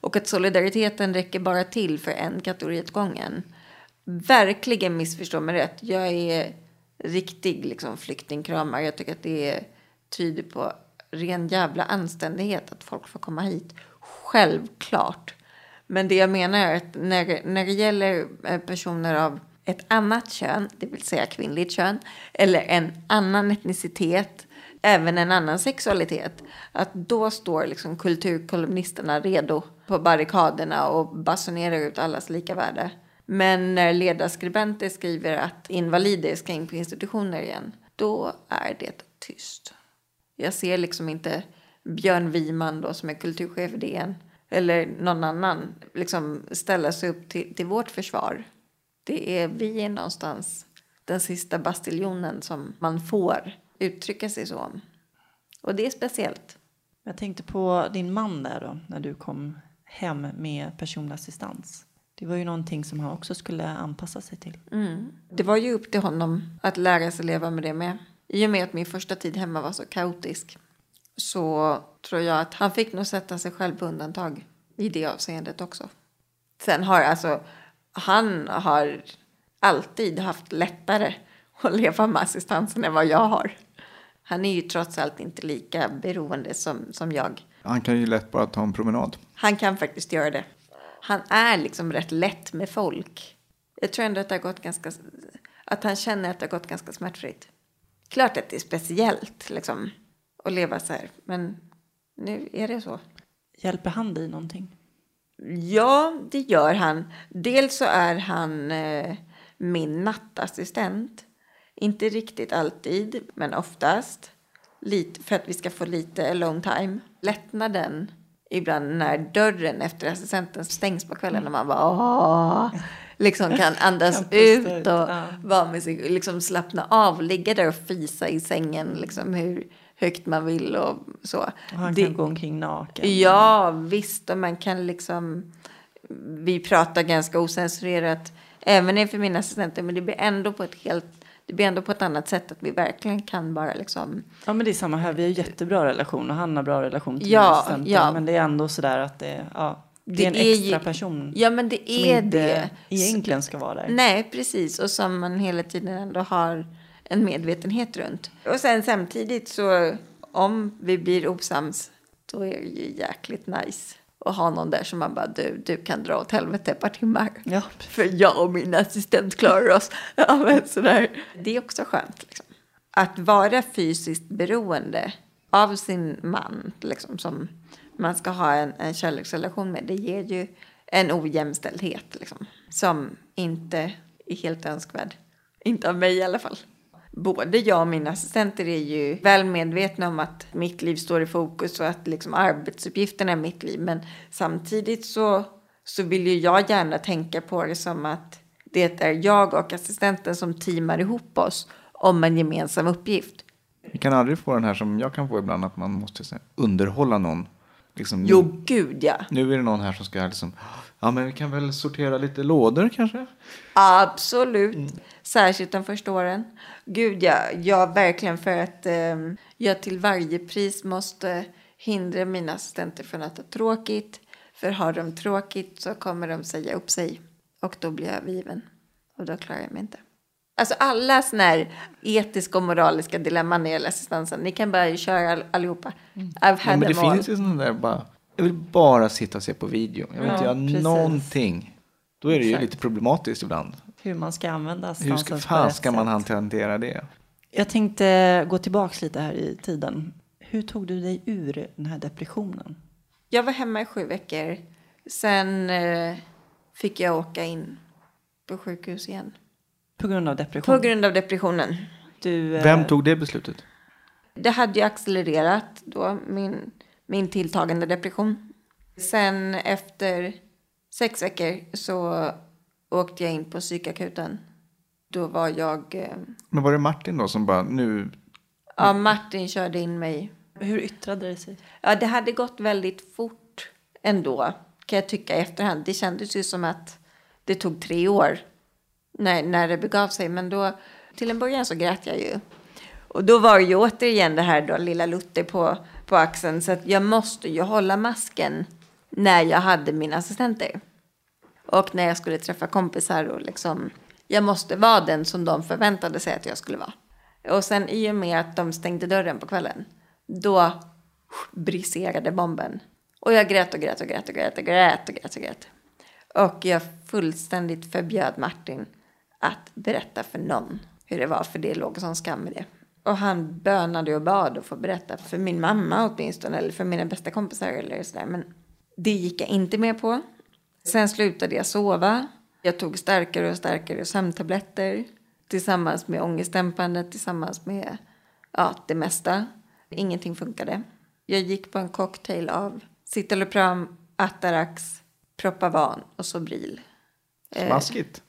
Och att solidariteten räcker bara till för en kategori åt gången. Verkligen missförstå mig rätt. Jag är riktig liksom, flyktingkramare. Jag tycker att det tyder på ren jävla anständighet att folk får komma hit. Självklart. Men det jag menar är att när, när det gäller eh, personer av ett annat kön, det vill säga kvinnligt kön, eller en annan etnicitet, även en annan sexualitet, att då står liksom kulturkolumnisterna redo på barrikaderna och basunerar ut allas lika värde. Men när ledarskribenter skriver att invalider ska in på institutioner igen, då är det tyst. Jag ser liksom inte Björn Wiman då som är kulturchef i DN eller någon annan liksom ställa sig upp till, till vårt försvar. Det är vi är någonstans den sista bastiljonen som man får uttrycka sig så om. Och det är speciellt. Jag tänkte på din man där då, när du kom hem med personlig assistans. Det var ju någonting som han också skulle anpassa sig till. Det var ju upp till honom att lära sig leva med det med. I och med att min första tid hemma var så kaotisk så tror jag att han fick nog sätta sig själv på undantag i det avseendet också. Sen har alltså, han har alltid haft lättare att leva med assistansen än vad jag har. Han är ju trots allt inte lika beroende som, som jag. Han kan ju lätt bara ta en promenad. Han kan faktiskt göra det. Han är liksom rätt lätt med folk. Jag tror ändå att det har gått ganska... Att han känner att det har gått ganska smärtfritt. Klart att det är speciellt liksom att leva så här. Men nu är det så. Hjälper han dig någonting? Ja, det gör han. Dels så är han eh, min nattassistent. Inte riktigt alltid, men oftast. Lite, för att vi ska få lite alone time. Lättnaden ibland när dörren efter assistenten stängs på kvällen och man bara åh, liksom kan andas ut och ja. vara med sig, liksom slappna av, ligga där och fisa i sängen liksom hur högt man vill och så. Och han Det- kan gå omkring naken. Ja, visst. Och man kan liksom... Vi pratar ganska osensurerat även inför mina assistenter. Men det blir ändå på ett helt... Det blir ändå på ett annat sätt att vi verkligen kan bara liksom... Ja men det är samma här, vi har jättebra relation och han har bra relation till Ja, assistenten. ja. Men det är ändå sådär att det, ja, det, Det är en är extra ju- person Ja, men det som är inte det. egentligen ska vara där. Nej, precis. Och som man hela tiden ändå har en medvetenhet runt. Och sen samtidigt så om vi blir osams då är det ju jäkligt nice att ha någon där som man bara du, du kan dra åt helvete ett par timmar. Ja, För jag och min assistent klarar oss. Ja, men sådär. Det är också skönt. Liksom. Att vara fysiskt beroende av sin man, liksom, som man ska ha en, en kärleksrelation med, det ger ju en ojämställdhet liksom, som inte är helt önskvärd. Inte av mig i alla fall. Både jag och mina assistenter är ju väl medvetna om att mitt liv står i fokus och att liksom arbetsuppgifterna är mitt liv. Men samtidigt så, så vill ju jag gärna tänka på det som att det är jag och assistenten som teamar ihop oss om en gemensam uppgift. Vi kan aldrig få den här som jag kan få ibland, att man måste underhålla någon. Liksom, nu, Jo, gud ja. nu är det någon här som ska liksom, ja men vi kan väl sortera lite lådor kanske? Absolut. Särskilt de första åren. Gud ja, ja verkligen för att eh, jag till varje pris måste hindra mina assistenter från att ha tråkigt. För har de tråkigt så kommer de säga upp sig. Och då blir jag övergiven. Och då klarar jag mig inte. Alltså alla sådana här etiska och moraliska dilemman när det gäller assistansen. Ni kan bara köra all, allihopa. I've Ja, had men det all. finns ju sådana där bara, jag vill bara sitta och se på video. Jag vill Ja, inte göra precis. någonting. Då är det ju Exakt. lite problematiskt ibland. Hur man ska använda Hur assistansen ska, på fan ska man hantera det? Jag tänkte gå tillbaka lite här i tiden. Hur tog du dig ur den här depressionen? Jag var hemma i sju veckor. Sen eh, fick jag åka in på sjukhus igen. På grund av depression? På grund av depressionen. du, eh, Vem tog det beslutet? Det hade ju accelererat då, min, min tilltagande depression. Sen efter sex veckor så åkte jag in på psykakuten. Då var jag... Eh, Men var det Martin då som bara, nu, ja, Martin körde in mig. Hur yttrade det sig? Ja, det hade gått väldigt fort ändå, kan jag tycka i efterhand. Det kändes ju som att det tog tre år när, när det begav sig. Men då, till en början så grät jag ju. Och då var ju återigen det här då, lilla Lutte på, på axeln. Så att jag måste ju hålla masken när jag hade mina assistenter. Och när jag skulle träffa kompisar och liksom, jag måste vara den som de förväntade sig att jag skulle vara. Och sen i och med att de stängde dörren på kvällen, då briserade bomben. Och jag grät och grät och grät och grät och grät och grät och grät. Och jag fullständigt förbjöd Martin att berätta för någon hur det var, för det låg sån skam i det. Och han bönade och bad att få berätta för min mamma åtminstone, eller för mina bästa kompisar eller sådär. Men det gick jag inte med på. Sen slutade jag sova. Jag tog starkare och starkare sömntabletter tillsammans med ångestdämpande, tillsammans med ja, det mesta. Ingenting funkade. Jag gick på en cocktail av Citalopram, Atarax, Propavan och Sobril. smaskigt.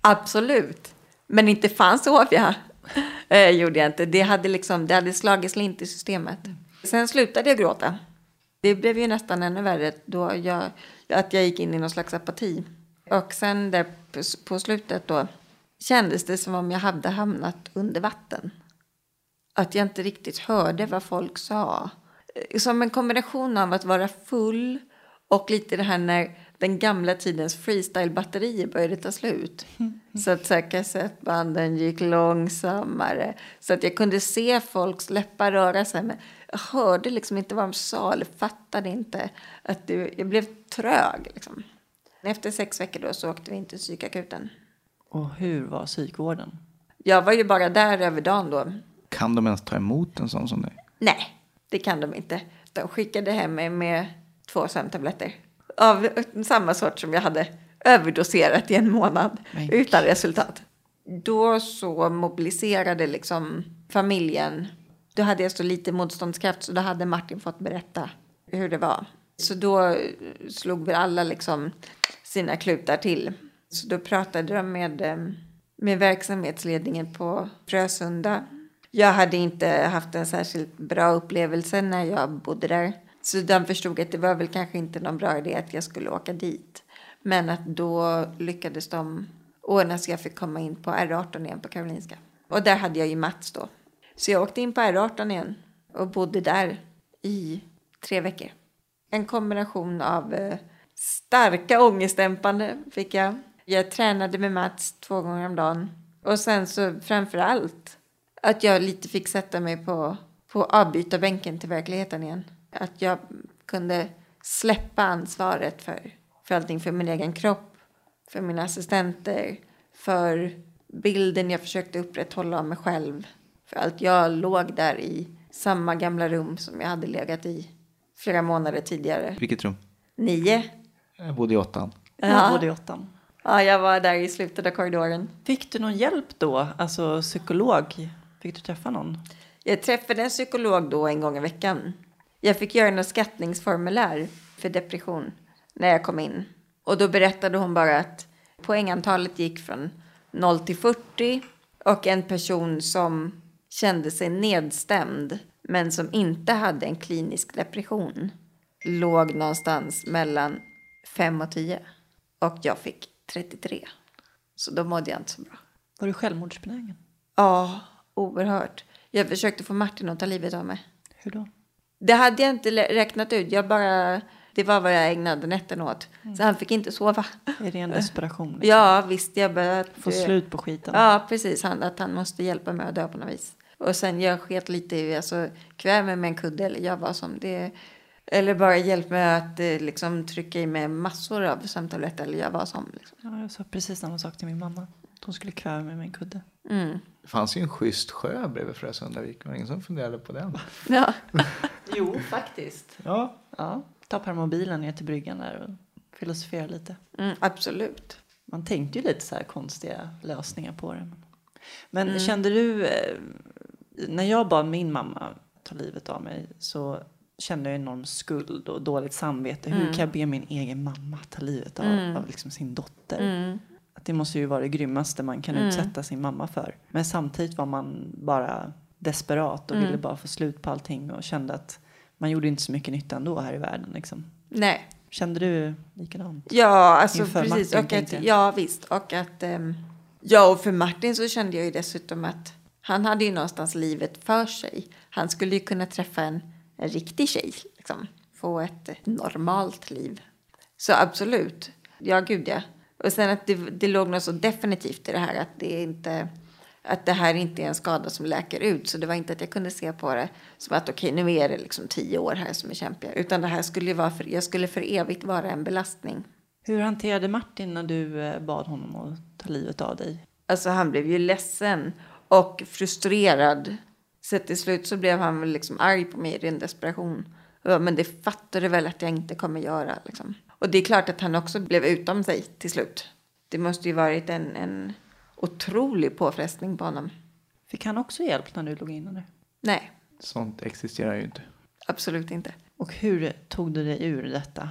Absolut. Men inte fan sov jag. Eh, gjorde jag inte. Det hade, liksom, det hade slagit slint i systemet. Sen slutade jag gråta. Det blev ju nästan ännu värre då jag, att jag gick in i någon slags apati. Och sen där på, slutet då kändes det som om jag hade hamnat under vatten. Att jag inte riktigt hörde vad folk sa. Som en kombination av att vara full och lite det här när den gamla tidens freestyle-batterier började ta slut. Så att så här, kassettbanden gick långsammare. Så att jag kunde se folks läppar röra sig. Men jag hörde liksom inte vad de sa eller fattade inte. Att det, jag blev trög liksom. Efter sex veckor då så åkte vi in till psykakuten. Och hur var psykvården? Jag var ju bara där över dagen då. Kan de ens ta emot en sån som dig? Nej, det kan de inte. De skickade hem mig med två sömntabletter. Av samma sort som jag hade överdoserat i en månad Men utan resultat. Då så mobiliserade liksom familjen. Då hade jag så lite motståndskraft så då hade Martin fått berätta hur det var. Så då eh, slog vi alla liksom sina klutar till. Så då pratade de med, eh, med verksamhetsledningen på Frösunda. Jag hade inte haft en särskilt bra upplevelse när jag bodde där. Så de förstod att det var väl kanske inte någon bra idé att jag skulle åka dit. Men att då lyckades de ordna så jag fick komma in på R18 igen på Karolinska. Och där hade jag ju Mats då. Så jag åkte in på R18 igen och bodde där i tre veckor. En kombination av eh, starka ångestdämpande fick jag. Jag tränade med Mats två gånger om dagen. Och sen så framför allt att jag lite fick sätta mig på, på avbytarbänken till verkligheten igen. Att jag kunde släppa ansvaret för, för allting, för min egen kropp, för mina assistenter, för bilden jag försökte upprätthålla av mig själv. För att jag låg där i samma gamla rum som jag hade legat i flera månader tidigare. Vilket rum? Nio. Jag bodde i åttan. Jag bodde i åttan. Ja, jag var där i slutet av korridoren. Fick du någon hjälp då? Alltså psykolog? Fick du träffa någon? Jag träffade en psykolog då en gång i veckan. Jag fick göra något skattningsformulär för depression när jag kom in. Och då berättade hon bara att poängantalet gick från 0 till 40 och en person som kände sig nedstämd men som inte hade en klinisk depression låg någonstans mellan 5 och 10. Och jag fick 33. Så då mådde jag inte så bra. Var du självmordsbenägen? Ja, oerhört. Jag försökte få Martin att ta livet av mig. Hur då? Det hade jag inte räknat ut. Jag bara Det var vad jag ägnade nätten åt. Så han fick inte sova. I ren desperation. Liksom. Ja, visst. Jag började... Få slut på skiten. Ja, precis. Han, att han måste hjälpa mig att dö på något vis. Och sen jag sket lite i, alltså kväv mig med en kudde eller gör vad som det. Eller bara hjälp mig att eh, liksom trycka i mig massor av sömntabletter eller gör vad som. Liksom. Ja, jag sa precis samma sak till min mamma. Hon skulle kväva mig med en kudde. Mm. Det fanns ju en schysst sjö bredvid Frösundavik. Var det ingen som funderade på den? Ja. Jo, faktiskt. Ja. Ja, ta permobilen ner till bryggan där och filosofera lite. Mm, absolut. Man tänkte ju lite så här konstiga lösningar på det. Men kände du, eh, när jag bad min mamma ta livet av mig så kände jag enorm skuld och dåligt samvete. Hur kan jag be min egen mamma ta livet av, av liksom sin dotter? Mm. Att det måste ju vara det grymmaste man kan utsätta sin mamma för. Men samtidigt var man bara desperat och Mm. ville bara få slut på allting och kände att man gjorde inte så mycket nytta ändå här i världen. Liksom. Nej. Kände du likadant? Ja, alltså Inför precis. Martin, och att, ja, visst. Och att... ehm, ja, och för Martin så kände jag ju dessutom att han hade ju någonstans livet för sig. Han skulle ju kunna träffa en, en riktig tjej, liksom. Få ett normalt liv. Så absolut. Ja, gud ja. Och sen att det, det låg något så definitivt i det här att det inte... Att det här inte är en skada som läker ut. Så det var inte att jag kunde se på det som att okej, nu är det liksom tio år här som är kämpiga. Utan det här skulle ju vara för, jag skulle för evigt vara en belastning. Hur hanterade Martin när du eh, bad honom att ta livet av dig? Alltså han blev ju ledsen och frustrerad. Så till slut så blev han väl liksom arg på mig i ren desperation. Men det fattar du väl att jag inte kommer göra liksom. Och det är klart att han också blev utom sig till slut. Det måste ju varit en, en otrolig påfrestning på honom. Fick han också hjälp när du låg inne där? Nej, Sånt existerar ju inte. absolut inte. Och hur tog du dig ur detta?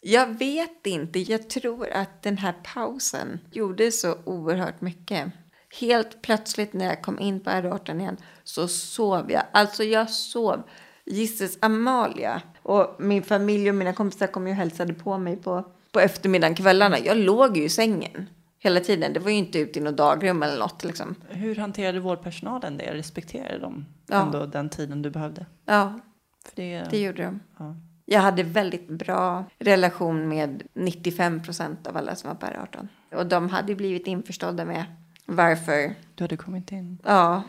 Jag vet inte. Jag tror att den här pausen gjorde så oerhört mycket. Helt plötsligt när jag kom in på R18 igen så sov jag. Alltså jag sov. Gisses Amalia och min familj och mina kompisar kom ju och hälsade på mig på, på eftermiddagen, kvällarna. Jag låg ju i sängen hela tiden. Det var ju inte ute i något dagrum eller något liksom. Hur hanterade vårdpersonalen det? Respekterade de Ja. ändå den tiden du behövde? Ja, För det, det gjorde de. ja. Jag hade väldigt bra relation med 95 procent av alla som var på R18. Och de hade blivit införstådda med varför. Du hade kommit in. Ja.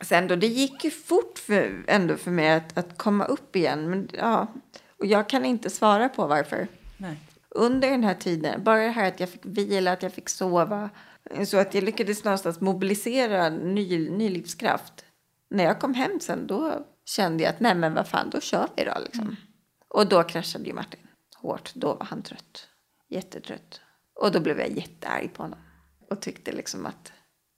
Sen då, det gick ju fort för, ändå för mig att, att komma upp igen. Men ja, och jag kan inte svara på varför. Nej. Under den här tiden, bara det här att jag fick vila, att jag fick sova. Så att jag lyckades någonstans mobilisera ny, ny livskraft. När jag kom hem sen då kände jag att nej men vad fan, då kör vi då liksom. Och då kraschade ju Martin hårt. Då var han trött. Jättetrött. Och då blev jag jättearg på honom. Och tyckte liksom att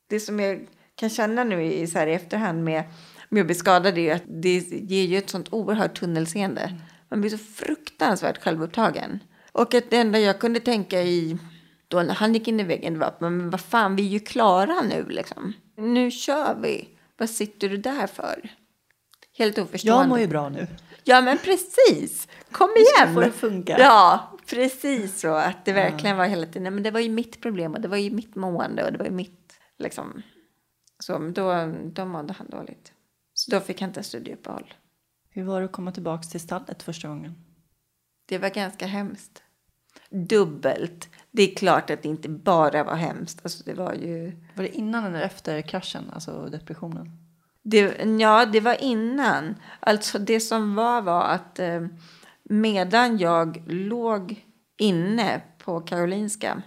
det som jag kan känna nu i, så här, i efterhand med, med att bli skadad är ju att det ger ju ett sånt oerhört tunnelseende. Man blir så fruktansvärt självupptagen. Och att det enda jag kunde tänka i då när han gick in i väggen det var att men vad fan, vi är ju klara nu liksom. Nu kör vi. Vad sitter du där för? Helt oförstående. Jag mår ju bra nu. Ja, men precis. Kom ska igen. få det funka. Ja, precis så. Att det verkligen var hela tiden. Men det var ju mitt problem och det var ju mitt mående och det var ju mitt, liksom. Så men då, då mådde han dåligt. Så då fick han inte studieuppehåll. Hur var det att komma tillbaka till stallet första gången? Det var ganska hemskt. Dubbelt. Det är klart att det inte bara var hemskt. Alltså det var ju... Var det innan eller efter kraschen, alltså depressionen? Det, ja, det var innan. Alltså det som var var att eh, medan jag låg inne på Karolinska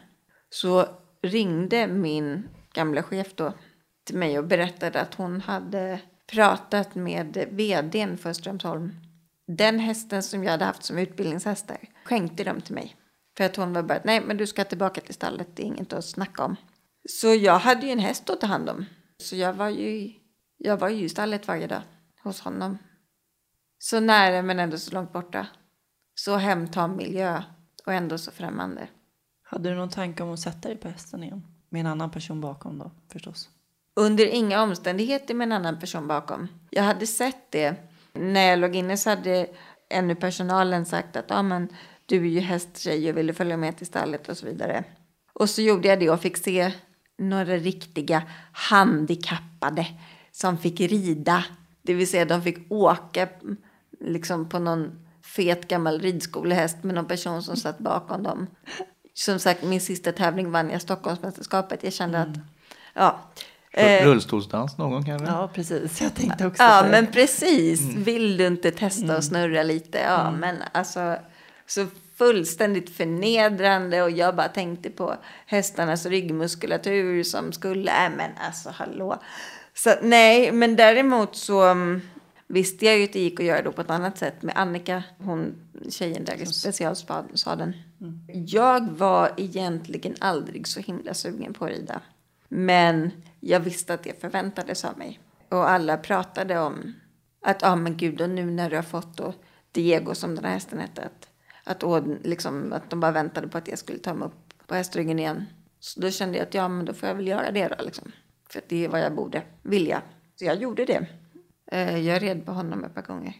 så ringde min gamla chef då till mig och berättade att hon hade pratat med vdn för Strömsholm. Den hästen som jag hade haft som utbildningshästar skänkte de till mig. För att hon var bara, nej men du ska tillbaka till stallet, det är inget att snacka om. Så jag hade ju en häst att ta hand om. Så jag var ju, jag var ju i stallet varje dag hos honom. Så nära men ändå så långt borta. Så hemtam miljö och ändå så främmande. Hade du någon tanke om att sätta dig på hästen igen? Med en annan person bakom då, förstås. Under inga omständigheter med en annan person bakom. Jag hade sett det. När jag låg inne så hade ännu personalen sagt att ah, men, du är ju hästtjej och ville följa med till stallet och så vidare. Och så gjorde jag det och fick se några riktiga handikappade som fick rida. Det vill säga de fick åka liksom på någon fet gammal ridskolehäst med någon person som satt bakom dem. Som sagt, min sista tävling vann jag Stockholmsmästerskapet. Jag kände att, ja. Eh, Rullstolsdans någon kanske? Ja, precis. Jag tänkte också Ja, men precis. Vill du inte testa och snurra lite? Ja, men alltså så fullständigt förnedrande och jag bara tänkte på hästarnas ryggmuskulatur som skulle, nej men alltså hallå. Så nej, men däremot så um, visste jag ju att det gick att göra då på ett annat sätt med Annika, hon tjejen där i specialsadeln. Jag var egentligen aldrig så himla sugen på att rida. Men jag visste att det förväntades av mig. Och alla pratade om att, ja ah, men gud, och nu när du har fått då Diego som den här hästen hette, att, att, och, liksom, att de bara väntade på att jag skulle ta mig upp på hästryggen igen. Så då kände jag att, ja men då får jag väl göra det då liksom. För det är vad jag borde vilja. Så jag gjorde det. Eh, Jag red på honom ett par gånger.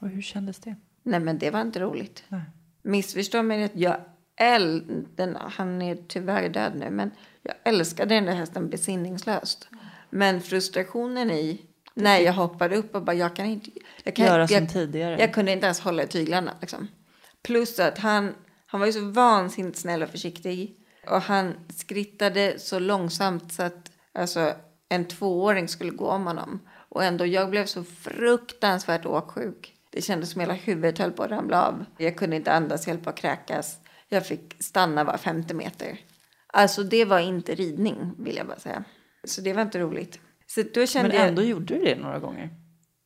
Och hur kändes det? Nej men det var inte roligt. Nej. Missförstå mig rätt. Jag äl- den, han är tyvärr död nu. Men jag älskade den där hästen besinningslöst. Men frustrationen i när jag hoppade upp och bara jag kan inte. Jag kan, Göra som jag, tidigare. Jag kunde inte ens hålla i tyglarna liksom. Plus att han, han var ju så vansinnigt snäll och försiktig. Och han skrittade så långsamt så att alltså, en tvååring skulle gå om honom. Och ändå, jag blev så fruktansvärt åksjuk. Det kändes som hela huvudet höll på att ramla av. Jag kunde inte andas, jag höll på att kräkas. Jag fick stanna var 50 meter. Alltså det var inte ridning, vill jag bara säga. Så det var inte roligt. Så då kände Men jag... ändå gjorde du det några gånger.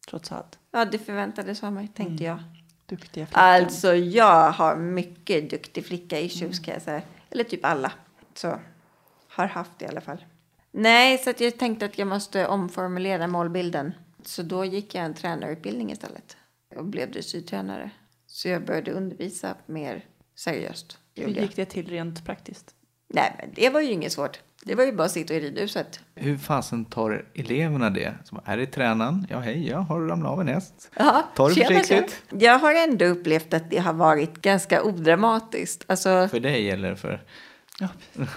Trots allt. Ja, det förväntades av mig, tänkte jag. Duktiga flickan. Alltså, jag har mycket duktig flicka issues kan jag säga. Eller typ alla. Så, har haft det i alla fall. Nej, så att jag tänkte att jag måste omformulera målbilden. Så då gick jag en tränarutbildning istället. Och blev dressyrtränare. Så jag började undervisa mer seriöst. Hur gick det till rent praktiskt? Nej, men det var ju inget svårt. Det var ju bara att sitta i ridhuset. Hur fasen tar eleverna det? Som, är det tränaren? Ja, hej, jag har ramlat av en häst. Ja, Ta det försiktigt. Jag har ändå upplevt att det har varit ganska odramatiskt. Alltså, För dig eller för...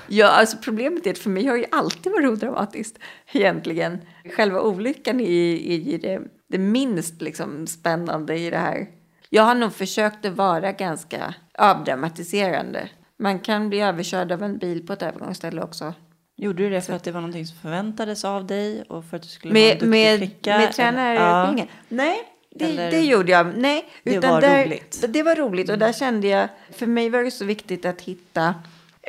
Ja, alltså problemet är att för mig har ju alltid varit odramatiskt egentligen. Själva olyckan är, är det, det minst liksom spännande i det här. Jag har nog försökt att vara ganska avdramatiserande. Man kan bli överkörd av en bil på ett övergångsställe också. Gjorde du det för att det var någonting som förväntades av dig och för att du skulle vara en Med, duktig med, flicka? med tränarutbildningen? Nej, det, Eller- det gjorde jag. Nej, Det utan var där, roligt. Det var roligt och där kände jag, för mig var det så viktigt att hitta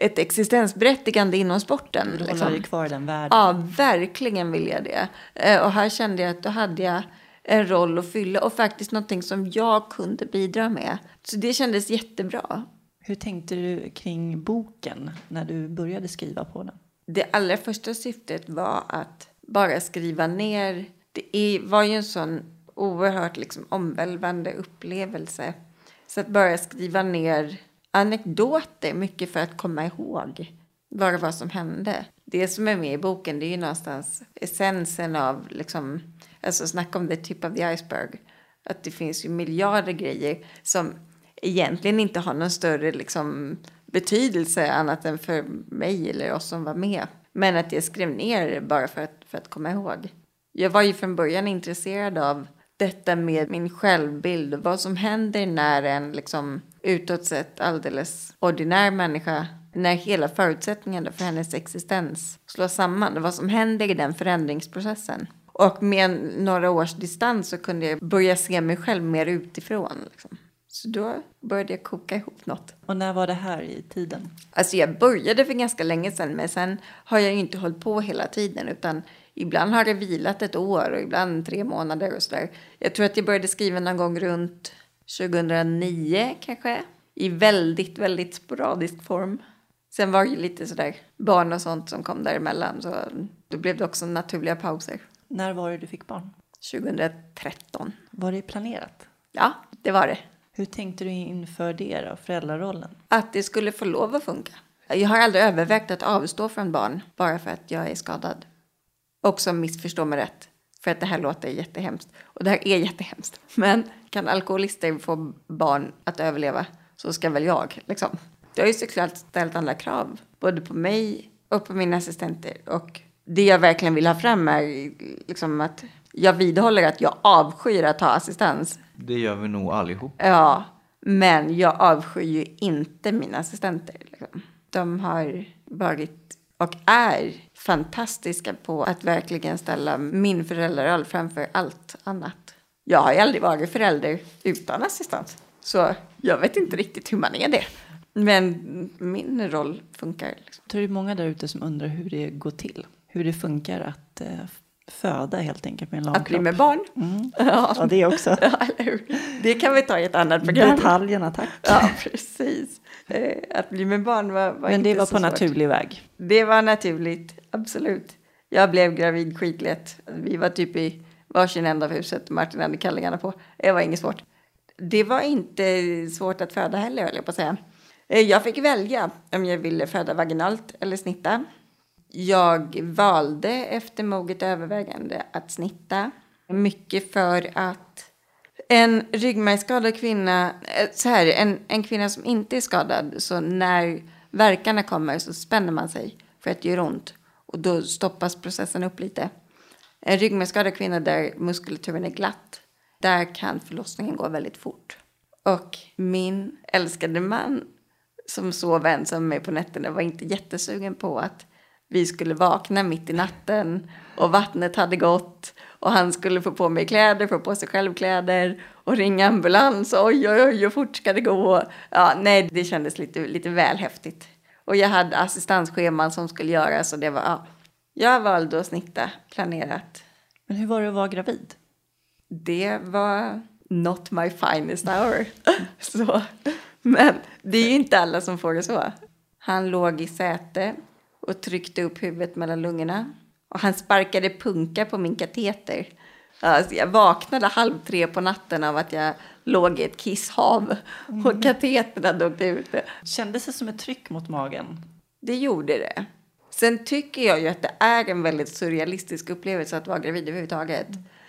ett existensberättigande inom sporten. Du liksom. håller ju kvar i den världen. Ja, verkligen vill jag det. Eh, Och här kände jag att då hade jag en roll att fylla och faktiskt någonting som jag kunde bidra med. Så det kändes jättebra. Hur tänkte du kring boken när du började skriva på den? Det allra första syftet var att bara skriva ner. Det var ju en sån oerhört liksom omvälvande upplevelse. Så att bara skriva ner anekdoter, mycket för att komma ihåg vad det var som hände. Det som är med i boken det är ju någonstans essensen av, liksom, alltså snacka om the tip of the iceberg. Att det finns ju miljarder grejer som egentligen inte har någon större liksom, betydelse annat än för mig eller oss som var med. Men att jag skrev ner det bara för att, för att komma ihåg. Jag var ju från början intresserad av detta med min självbild och vad som händer när en liksom utåt sett alldeles ordinär människa när hela förutsättningarna för hennes existens slås samman vad som händer i den förändringsprocessen. Och med några års distans så kunde jag börja se mig själv mer utifrån. Liksom. Så då började jag koka ihop något. Och när var det här i tiden? Alltså jag började för ganska länge sedan men sen har jag ju inte hållit på hela tiden utan ibland har det vilat ett år och ibland tre månader och sådär. Jag tror att jag började skriva någon gång runt 2009 kanske. I väldigt, väldigt sporadisk form. Sen var det ju lite sådär barn och sånt som kom däremellan så då blev det också naturliga pauser. När var det du fick barn? 2013. Var det planerat? Ja, det var det. Hur tänkte du inför det då, föräldrarollen? Att det skulle få lov att funka. Jag har aldrig övervägt att avstå från barn bara för att jag är skadad. Och som missförstå mig rätt. För att det här låter jättehemskt. Och det här är jättehemskt. Men kan alkoholister få barn att överleva så ska väl jag. Liksom. Det har ju såklart ställt andra krav. Både på mig och på mina assistenter. Och det jag verkligen vill ha fram är liksom att jag vidhåller att jag avskyr att ta assistans. Det gör vi nog allihop. Ja, Men jag avskyr ju inte mina assistenter. Liksom. De har varit och är fantastiska på att verkligen ställa min föräldraroll framför allt annat. Jag har ju aldrig varit förälder utan assistans. Så jag vet inte riktigt hur man är det. Men min roll funkar. Liksom. Jag tror det är många där ute som undrar hur det går till. Hur det funkar att eh, föda helt enkelt med en Att bli med barn. Mm. Ja. Ja, det också. Ja? Det kan vi ta i ett annat program. Detaljerna, tack. Ja, precis. Eh, Att bli med barn var, var Men det var på svårt. naturlig väg. Det var naturligt, absolut. Jag blev gravid skitlätt. Vi var typ i varsin ända av huset. Martin hade kallingarna på. Det var inget svårt. Det var inte svårt att föda heller, höll jag på att säga. Eh, Jag fick välja om jag ville föda vaginalt eller snitta. Jag valde efter moget övervägande att snitta. Mycket för att en ryggmärgsskadad kvinna, eh, så här, en, en kvinna som inte är skadad, så när verkarna kommer så spänner man sig för att det gör ont. Och då stoppas processen upp lite. En ryggmärgsskadad kvinna där muskulaturen är glatt, där kan förlossningen gå väldigt fort. Och min älskade man som sov ensam med mig på nätterna var inte jättesugen på att vi skulle vakna mitt i natten och vattnet hade gått och han skulle få på mig kläder, få på sig själv kläder och ringa ambulans. Oj, oj, oj, hur fort ska det gå? Ja, nej, det kändes lite, lite väl häftigt. Och jag hade assistansscheman som skulle göras och det var, ja. Jag valde att snitta planerat. Men hur var det att vara gravid? Det var not my finest hour. så. Men det är ju inte alla som får det så. Han låg i säte och tryckte upp huvudet mellan lungorna. Och han sparkade punka på min kateter. Alltså jag vaknade halv tre på natten av att jag låg i ett kisshav. Och katetern hade åkt ut. Kändes det som ett tryck mot magen? Det gjorde det. Sen tycker jag ju att det är en väldigt surrealistisk upplevelse att vara gravid överhuvudtaget.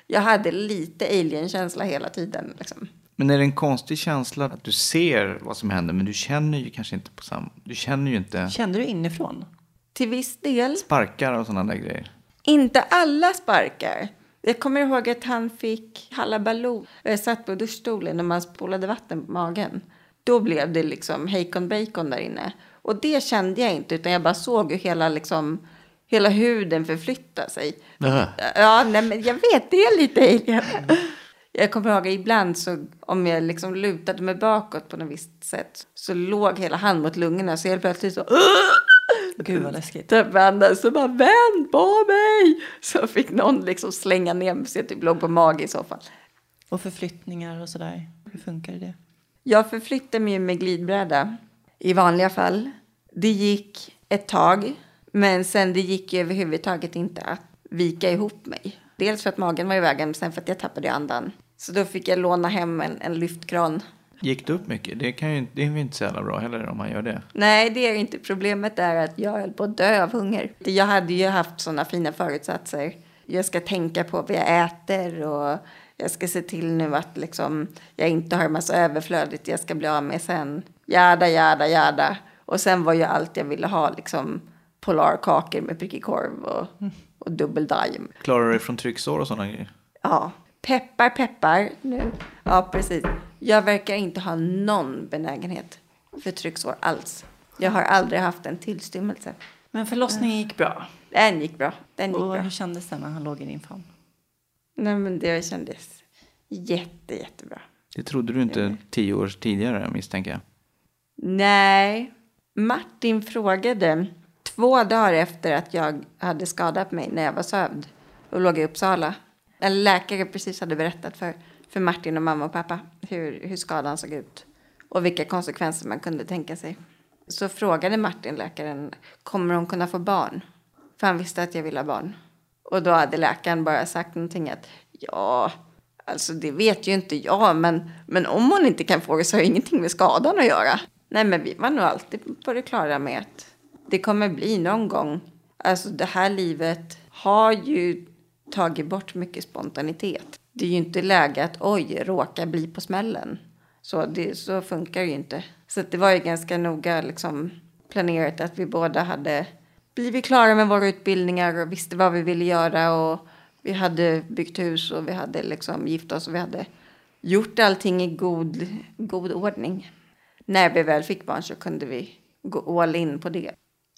Jag hade lite alien-känsla hela tiden. Liksom. Men är det en konstig känsla att du ser vad som händer men du känner ju kanske inte på samma... Du känner ju inte Kände du inifrån? Till viss del. sparkar och sådana där grejer. Inte alla sparkar. Jag kommer ihåg att han fick halabaloo. Jag satt på duschstolen och man spolade vatten på magen. Då blev det liksom hejkon bacon där inne. Och det kände jag inte, utan jag bara såg hur hela, liksom, hela huden förflyttade sig. Ja, nej, men jag vet, det är lite alien. Jag kommer ihåg att ibland så om jag liksom lutade mig bakåt på något visst sätt så låg hela hand mot lungorna så helt plötsligt så Gud vad läskigt. vända så bara vänd på mig. Så fick någon liksom slänga ner mig så jag typ låg på mage i så fall. Och förflyttningar och sådär. Hur funkar det? Jag förflyttade mig med glidbräda i vanliga fall. Det gick ett tag, men sen det gick ju överhuvudtaget inte att vika ihop mig. Dels för att magen var i vägen, men sen för att jag tappade andan. Så då fick jag låna hem en, en lyftkran. Gick det upp mycket? Det, kan ju, det är ju inte så jävla bra heller om man gör det. Nej, det är inte. Problemet är att jag höll på att dö av hunger. Jag hade ju haft sådana fina förutsatser. Jag ska tänka på vad jag äter och jag ska se till nu att liksom, jag inte har massa överflödigt jag ska bli av med sen. Jada, jada, jada. Och sen var ju allt jag ville ha liksom polarkakor med prickig korv och, och dubbel daim. Klarar du dig från trycksår och sådana grejer? Ja, peppar, peppar nu. Ja, precis. Jag verkar inte ha någon benägenhet för trycksår alls. Jag har aldrig haft en tillstymmelse. Men förlossningen gick bra. Den gick bra. Den gick Och bra. hur kändes det när han låg i din famn? Nej, men det kändes jätte, jättebra. Det trodde du inte tio år tidigare misstänker jag. Nej, Martin frågade två dagar efter att jag hade skadat mig när jag var sövd och låg i Uppsala. En läkare precis hade berättat för, för Martin och mamma och pappa hur, hur skadan såg ut och vilka konsekvenser man kunde tänka sig. Så frågade Martin läkaren, kommer hon kunna få barn? För han visste att jag ville ha barn. Och då hade läkaren bara sagt någonting att ja, alltså det vet ju inte jag, men, men om hon inte kan få det så har det ingenting med skadan att göra. Nej, men vi var nog alltid på det klara med att det kommer bli någon gång. Alltså det här livet har ju tagit bort mycket spontanitet. Det är ju inte läge att oj, råka bli på smällen. Så, det, så funkar ju inte. Så det var ju ganska noga liksom, planerat att vi båda hade blivit klara med våra utbildningar och visste vad vi ville göra. Och vi hade byggt hus och vi hade liksom gift oss och vi hade gjort allting i god, god ordning. När vi väl fick barn så kunde vi gå all in på det.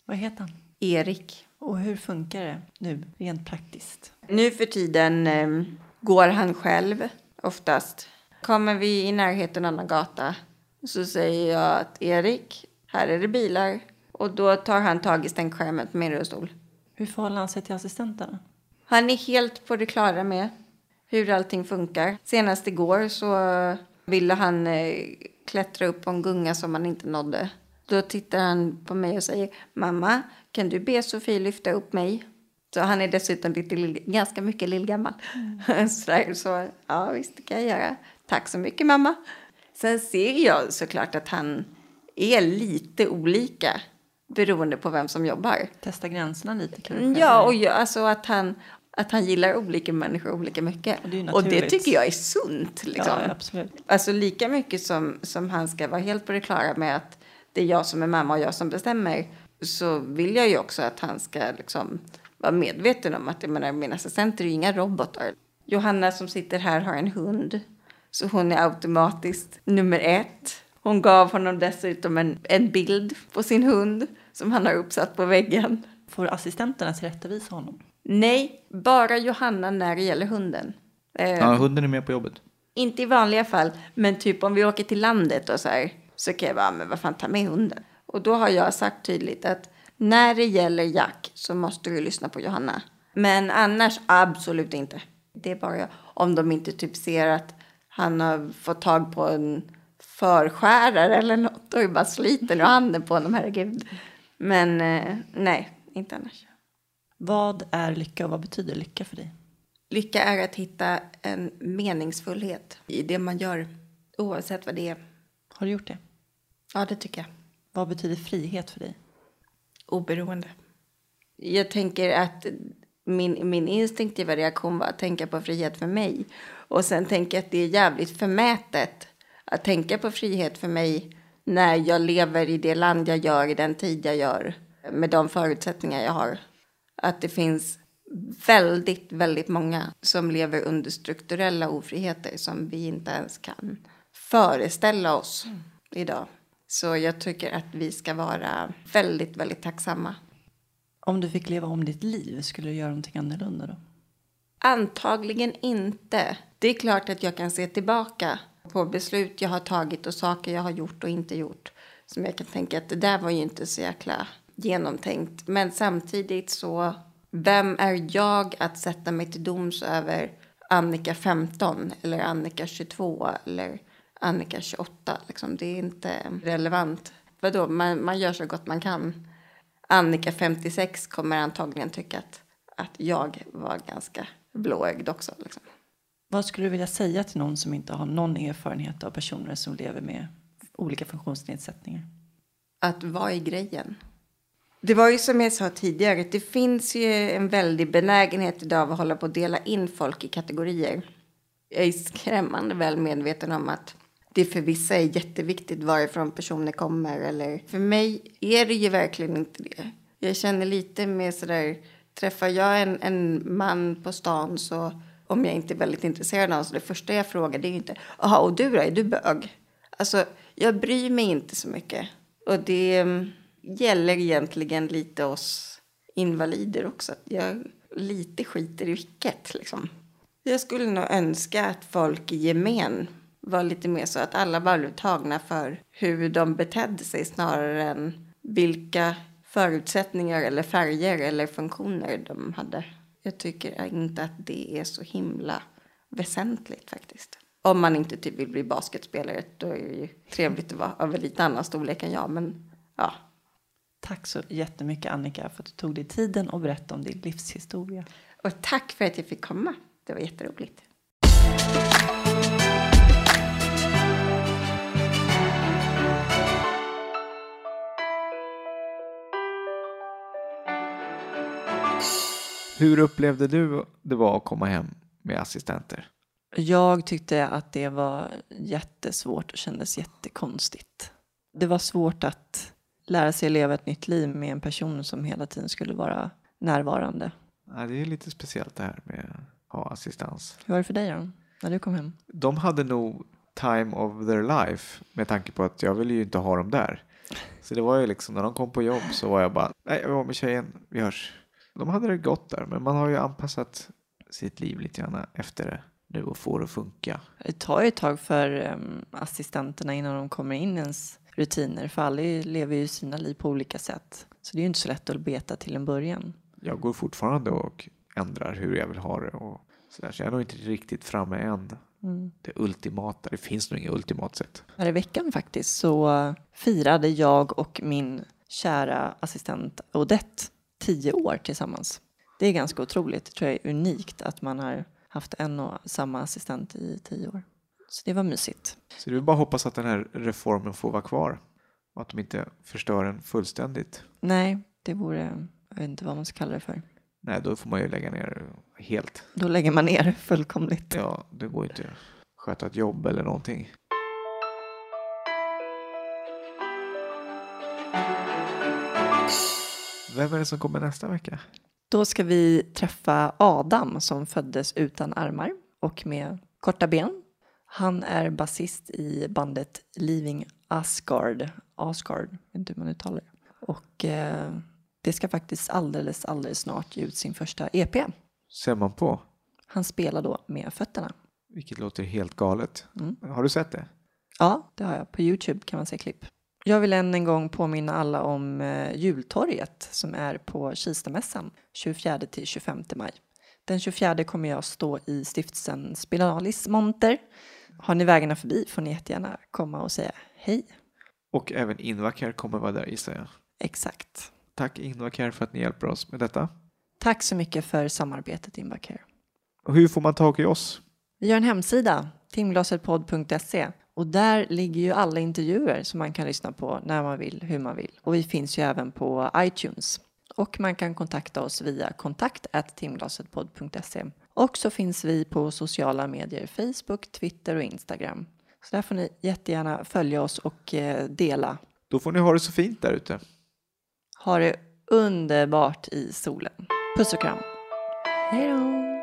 Vad heter han? Erik. Och hur funkar det nu, rent praktiskt? Nu för tiden eh, går han själv oftast. Kommer vi i närheten av en gata så säger jag att Erik, här är det bilar. Och då tar han tag i stänkskärmen med min rullstol. Hur förhåller han sig till assistenterna? Han är helt på det klara med hur allting funkar. Senast igår så ville han eh, klättra upp på en gunga som han inte nådde. Då tittar han på mig och säger Mamma, kan du be Sofie lyfta upp mig? Så han är dessutom lite, ganska mycket lillgammal. Mm. så, så ja, visst det kan jag göra. Tack så mycket mamma. Sen ser jag såklart att han är lite olika beroende på vem som jobbar. Testa gränserna lite kanske? Ja, och jag, alltså att han, att han gillar olika människor olika mycket. Och det, och det tycker jag är sunt. Liksom. Ja, absolut. Alltså lika mycket som, som han ska vara helt på det klara med att det är jag som är mamma och jag som bestämmer så vill jag ju också att han ska liksom vara medveten om att jag menar, mina assistenter är ju inga robotar. Johanna som sitter här har en hund. Så hon är automatiskt nummer ett. Hon gav honom dessutom en, en bild på sin hund som han har uppsatt på väggen. Får assistenterna tillrättavisa honom? Nej, bara Johanna när det gäller hunden. Eh, ja, hunden är med på jobbet. Inte i vanliga fall, men typ om vi åker till landet och så här så kan jag bara, men vad fan, ta med hunden. Och då har jag sagt tydligt att när det gäller Jack så måste du lyssna på Johanna. Men annars absolut inte. Det är bara om de inte typ ser att han har fått tag på en förskärare eller något och bara sliten ur handen på honom, herregud. Men eh, nej, inte annars. Vad är lycka och vad betyder lycka för dig? Lycka är att hitta en meningsfullhet i det man gör, oavsett vad det är. Har du gjort det? Ja, det tycker jag. Vad betyder frihet för dig? Oberoende. Jag tänker att min, min instinktiva reaktion var att tänka på frihet för mig. Och sen tänker jag att det är jävligt förmätet att tänka på frihet för mig när jag lever i det land jag gör, i den tid jag gör, med de förutsättningar jag har. Att det finns väldigt, väldigt många som lever under strukturella ofriheter som vi inte ens kan föreställa oss mm. idag. Så jag tycker att vi ska vara väldigt, väldigt tacksamma. Om du fick leva om ditt liv, skulle du göra någonting annorlunda då? Antagligen inte. Det är klart att jag kan se tillbaka på beslut jag har tagit och saker jag har gjort och inte gjort. Som jag kan tänka att det där var ju inte så jäkla genomtänkt. Men samtidigt så, vem är jag att sätta mig till doms över Annika 15 eller Annika 22 eller Annika 28. Liksom. Det är inte relevant. Vadå, man, man gör så gott man kan. Annika 56 kommer antagligen tycka att, att jag var ganska blåögd också. Liksom. Vad skulle du vilja säga till någon som inte har någon erfarenhet av personer som lever med olika funktionsnedsättningar? Att vara i grejen. Det var ju som jag sa tidigare, det finns ju en väldig benägenhet idag att hålla på att dela in folk i kategorier. Jag är skrämmande väl medveten om att det för vissa är jätteviktigt varifrån personer kommer. Eller för mig är det ju verkligen inte det. Jag känner lite mer sådär, träffar jag en, en man på stan så om jag inte är väldigt intresserad av honom så det första jag frågar det är ju inte, jaha och du då, är du bög? Alltså jag bryr mig inte så mycket. Och det mm, gäller egentligen lite oss invalider också. Jag lite skiter i vilket liksom. Jag skulle nog önska att folk i gemen var lite mer så att alla bara blev tagna för hur de betedde sig snarare än vilka förutsättningar eller färger eller funktioner de hade. Jag tycker inte att det är så himla väsentligt faktiskt. Om man inte typ vill bli basketspelare, då är det ju trevligt att vara av lite annan storlek än jag, men ja. Tack så jättemycket Annika för att du tog dig tiden och berättade om din livshistoria. Och tack för att jag fick komma. Det var jätteroligt. Hur upplevde du det var att komma hem med assistenter? Jag tyckte att det var jättesvårt och kändes jättekonstigt. Det var svårt att lära sig leva ett nytt liv med en person som hela tiden skulle vara närvarande. Ja, det är lite speciellt det här med att ha assistans. Hur var det för dig då? när du kom hem? De hade nog time of their life med tanke på att jag ville ju inte ha dem där. Så det var ju liksom när de kom på jobb så var jag bara, nej jag var med tjejen, vi hörs. De hade det gott där men man har ju anpassat sitt liv lite grann efter det nu och får det att funka. Det tar ju ett tag för um, assistenterna innan de kommer in ens rutiner. För alla lever ju sina liv på olika sätt. Så det är ju inte så lätt att beta till en början. Jag går fortfarande och ändrar hur jag vill ha det och så, där, så jag är nog inte riktigt framme än. Mm. Det ultimata, det finns nog inget ultimat sätt. Här i veckan faktiskt så firade jag och min kära assistent Odette tio år tillsammans. Det är ganska otroligt, det tror jag är unikt att man har haft en och samma assistent i tio år. Så det var mysigt. Så är bara hoppas att den här reformen får vara kvar och att de inte förstör den fullständigt. Nej, det vore, jag vet inte vad man ska kalla det för. Nej, då får man ju lägga ner helt. Då lägger man ner fullkomligt. Ja, det går ju inte att sköta ett jobb eller någonting. Vem är det som kommer nästa vecka? Då ska vi träffa Adam som föddes utan armar och med korta ben. Han är basist i bandet Leaving Asgard. Asgard, vet inte hur man uttalar det. Och eh, det ska faktiskt alldeles, alldeles snart ge ut sin första EP. Ser man på? Han spelar då med fötterna. Vilket låter helt galet. Mm. Har du sett det? Ja, det har jag. På Youtube kan man se klipp. Jag vill än en gång påminna alla om eh, jultorget som är på Kistamässan 24 till 25 maj. Den 24 kommer jag stå i stiftelsen Spinalis monter. Har ni vägarna förbi får ni jättegärna komma och säga hej. Och även Invacare kommer vara där gissar jag. Exakt. Tack Invacare för att ni hjälper oss med detta. Tack så mycket för samarbetet Invacare. Och hur får man tag i oss? Vi har en hemsida, timglasetpodd.se och där ligger ju alla intervjuer som man kan lyssna på när man vill, hur man vill. Och vi finns ju även på iTunes. Och man kan kontakta oss via kontakt. Och så finns vi på sociala medier, Facebook, Twitter och Instagram. Så där får ni jättegärna följa oss och eh, dela. Då får ni ha det så fint där ute. Ha det underbart i solen. Puss och kram. Hej då!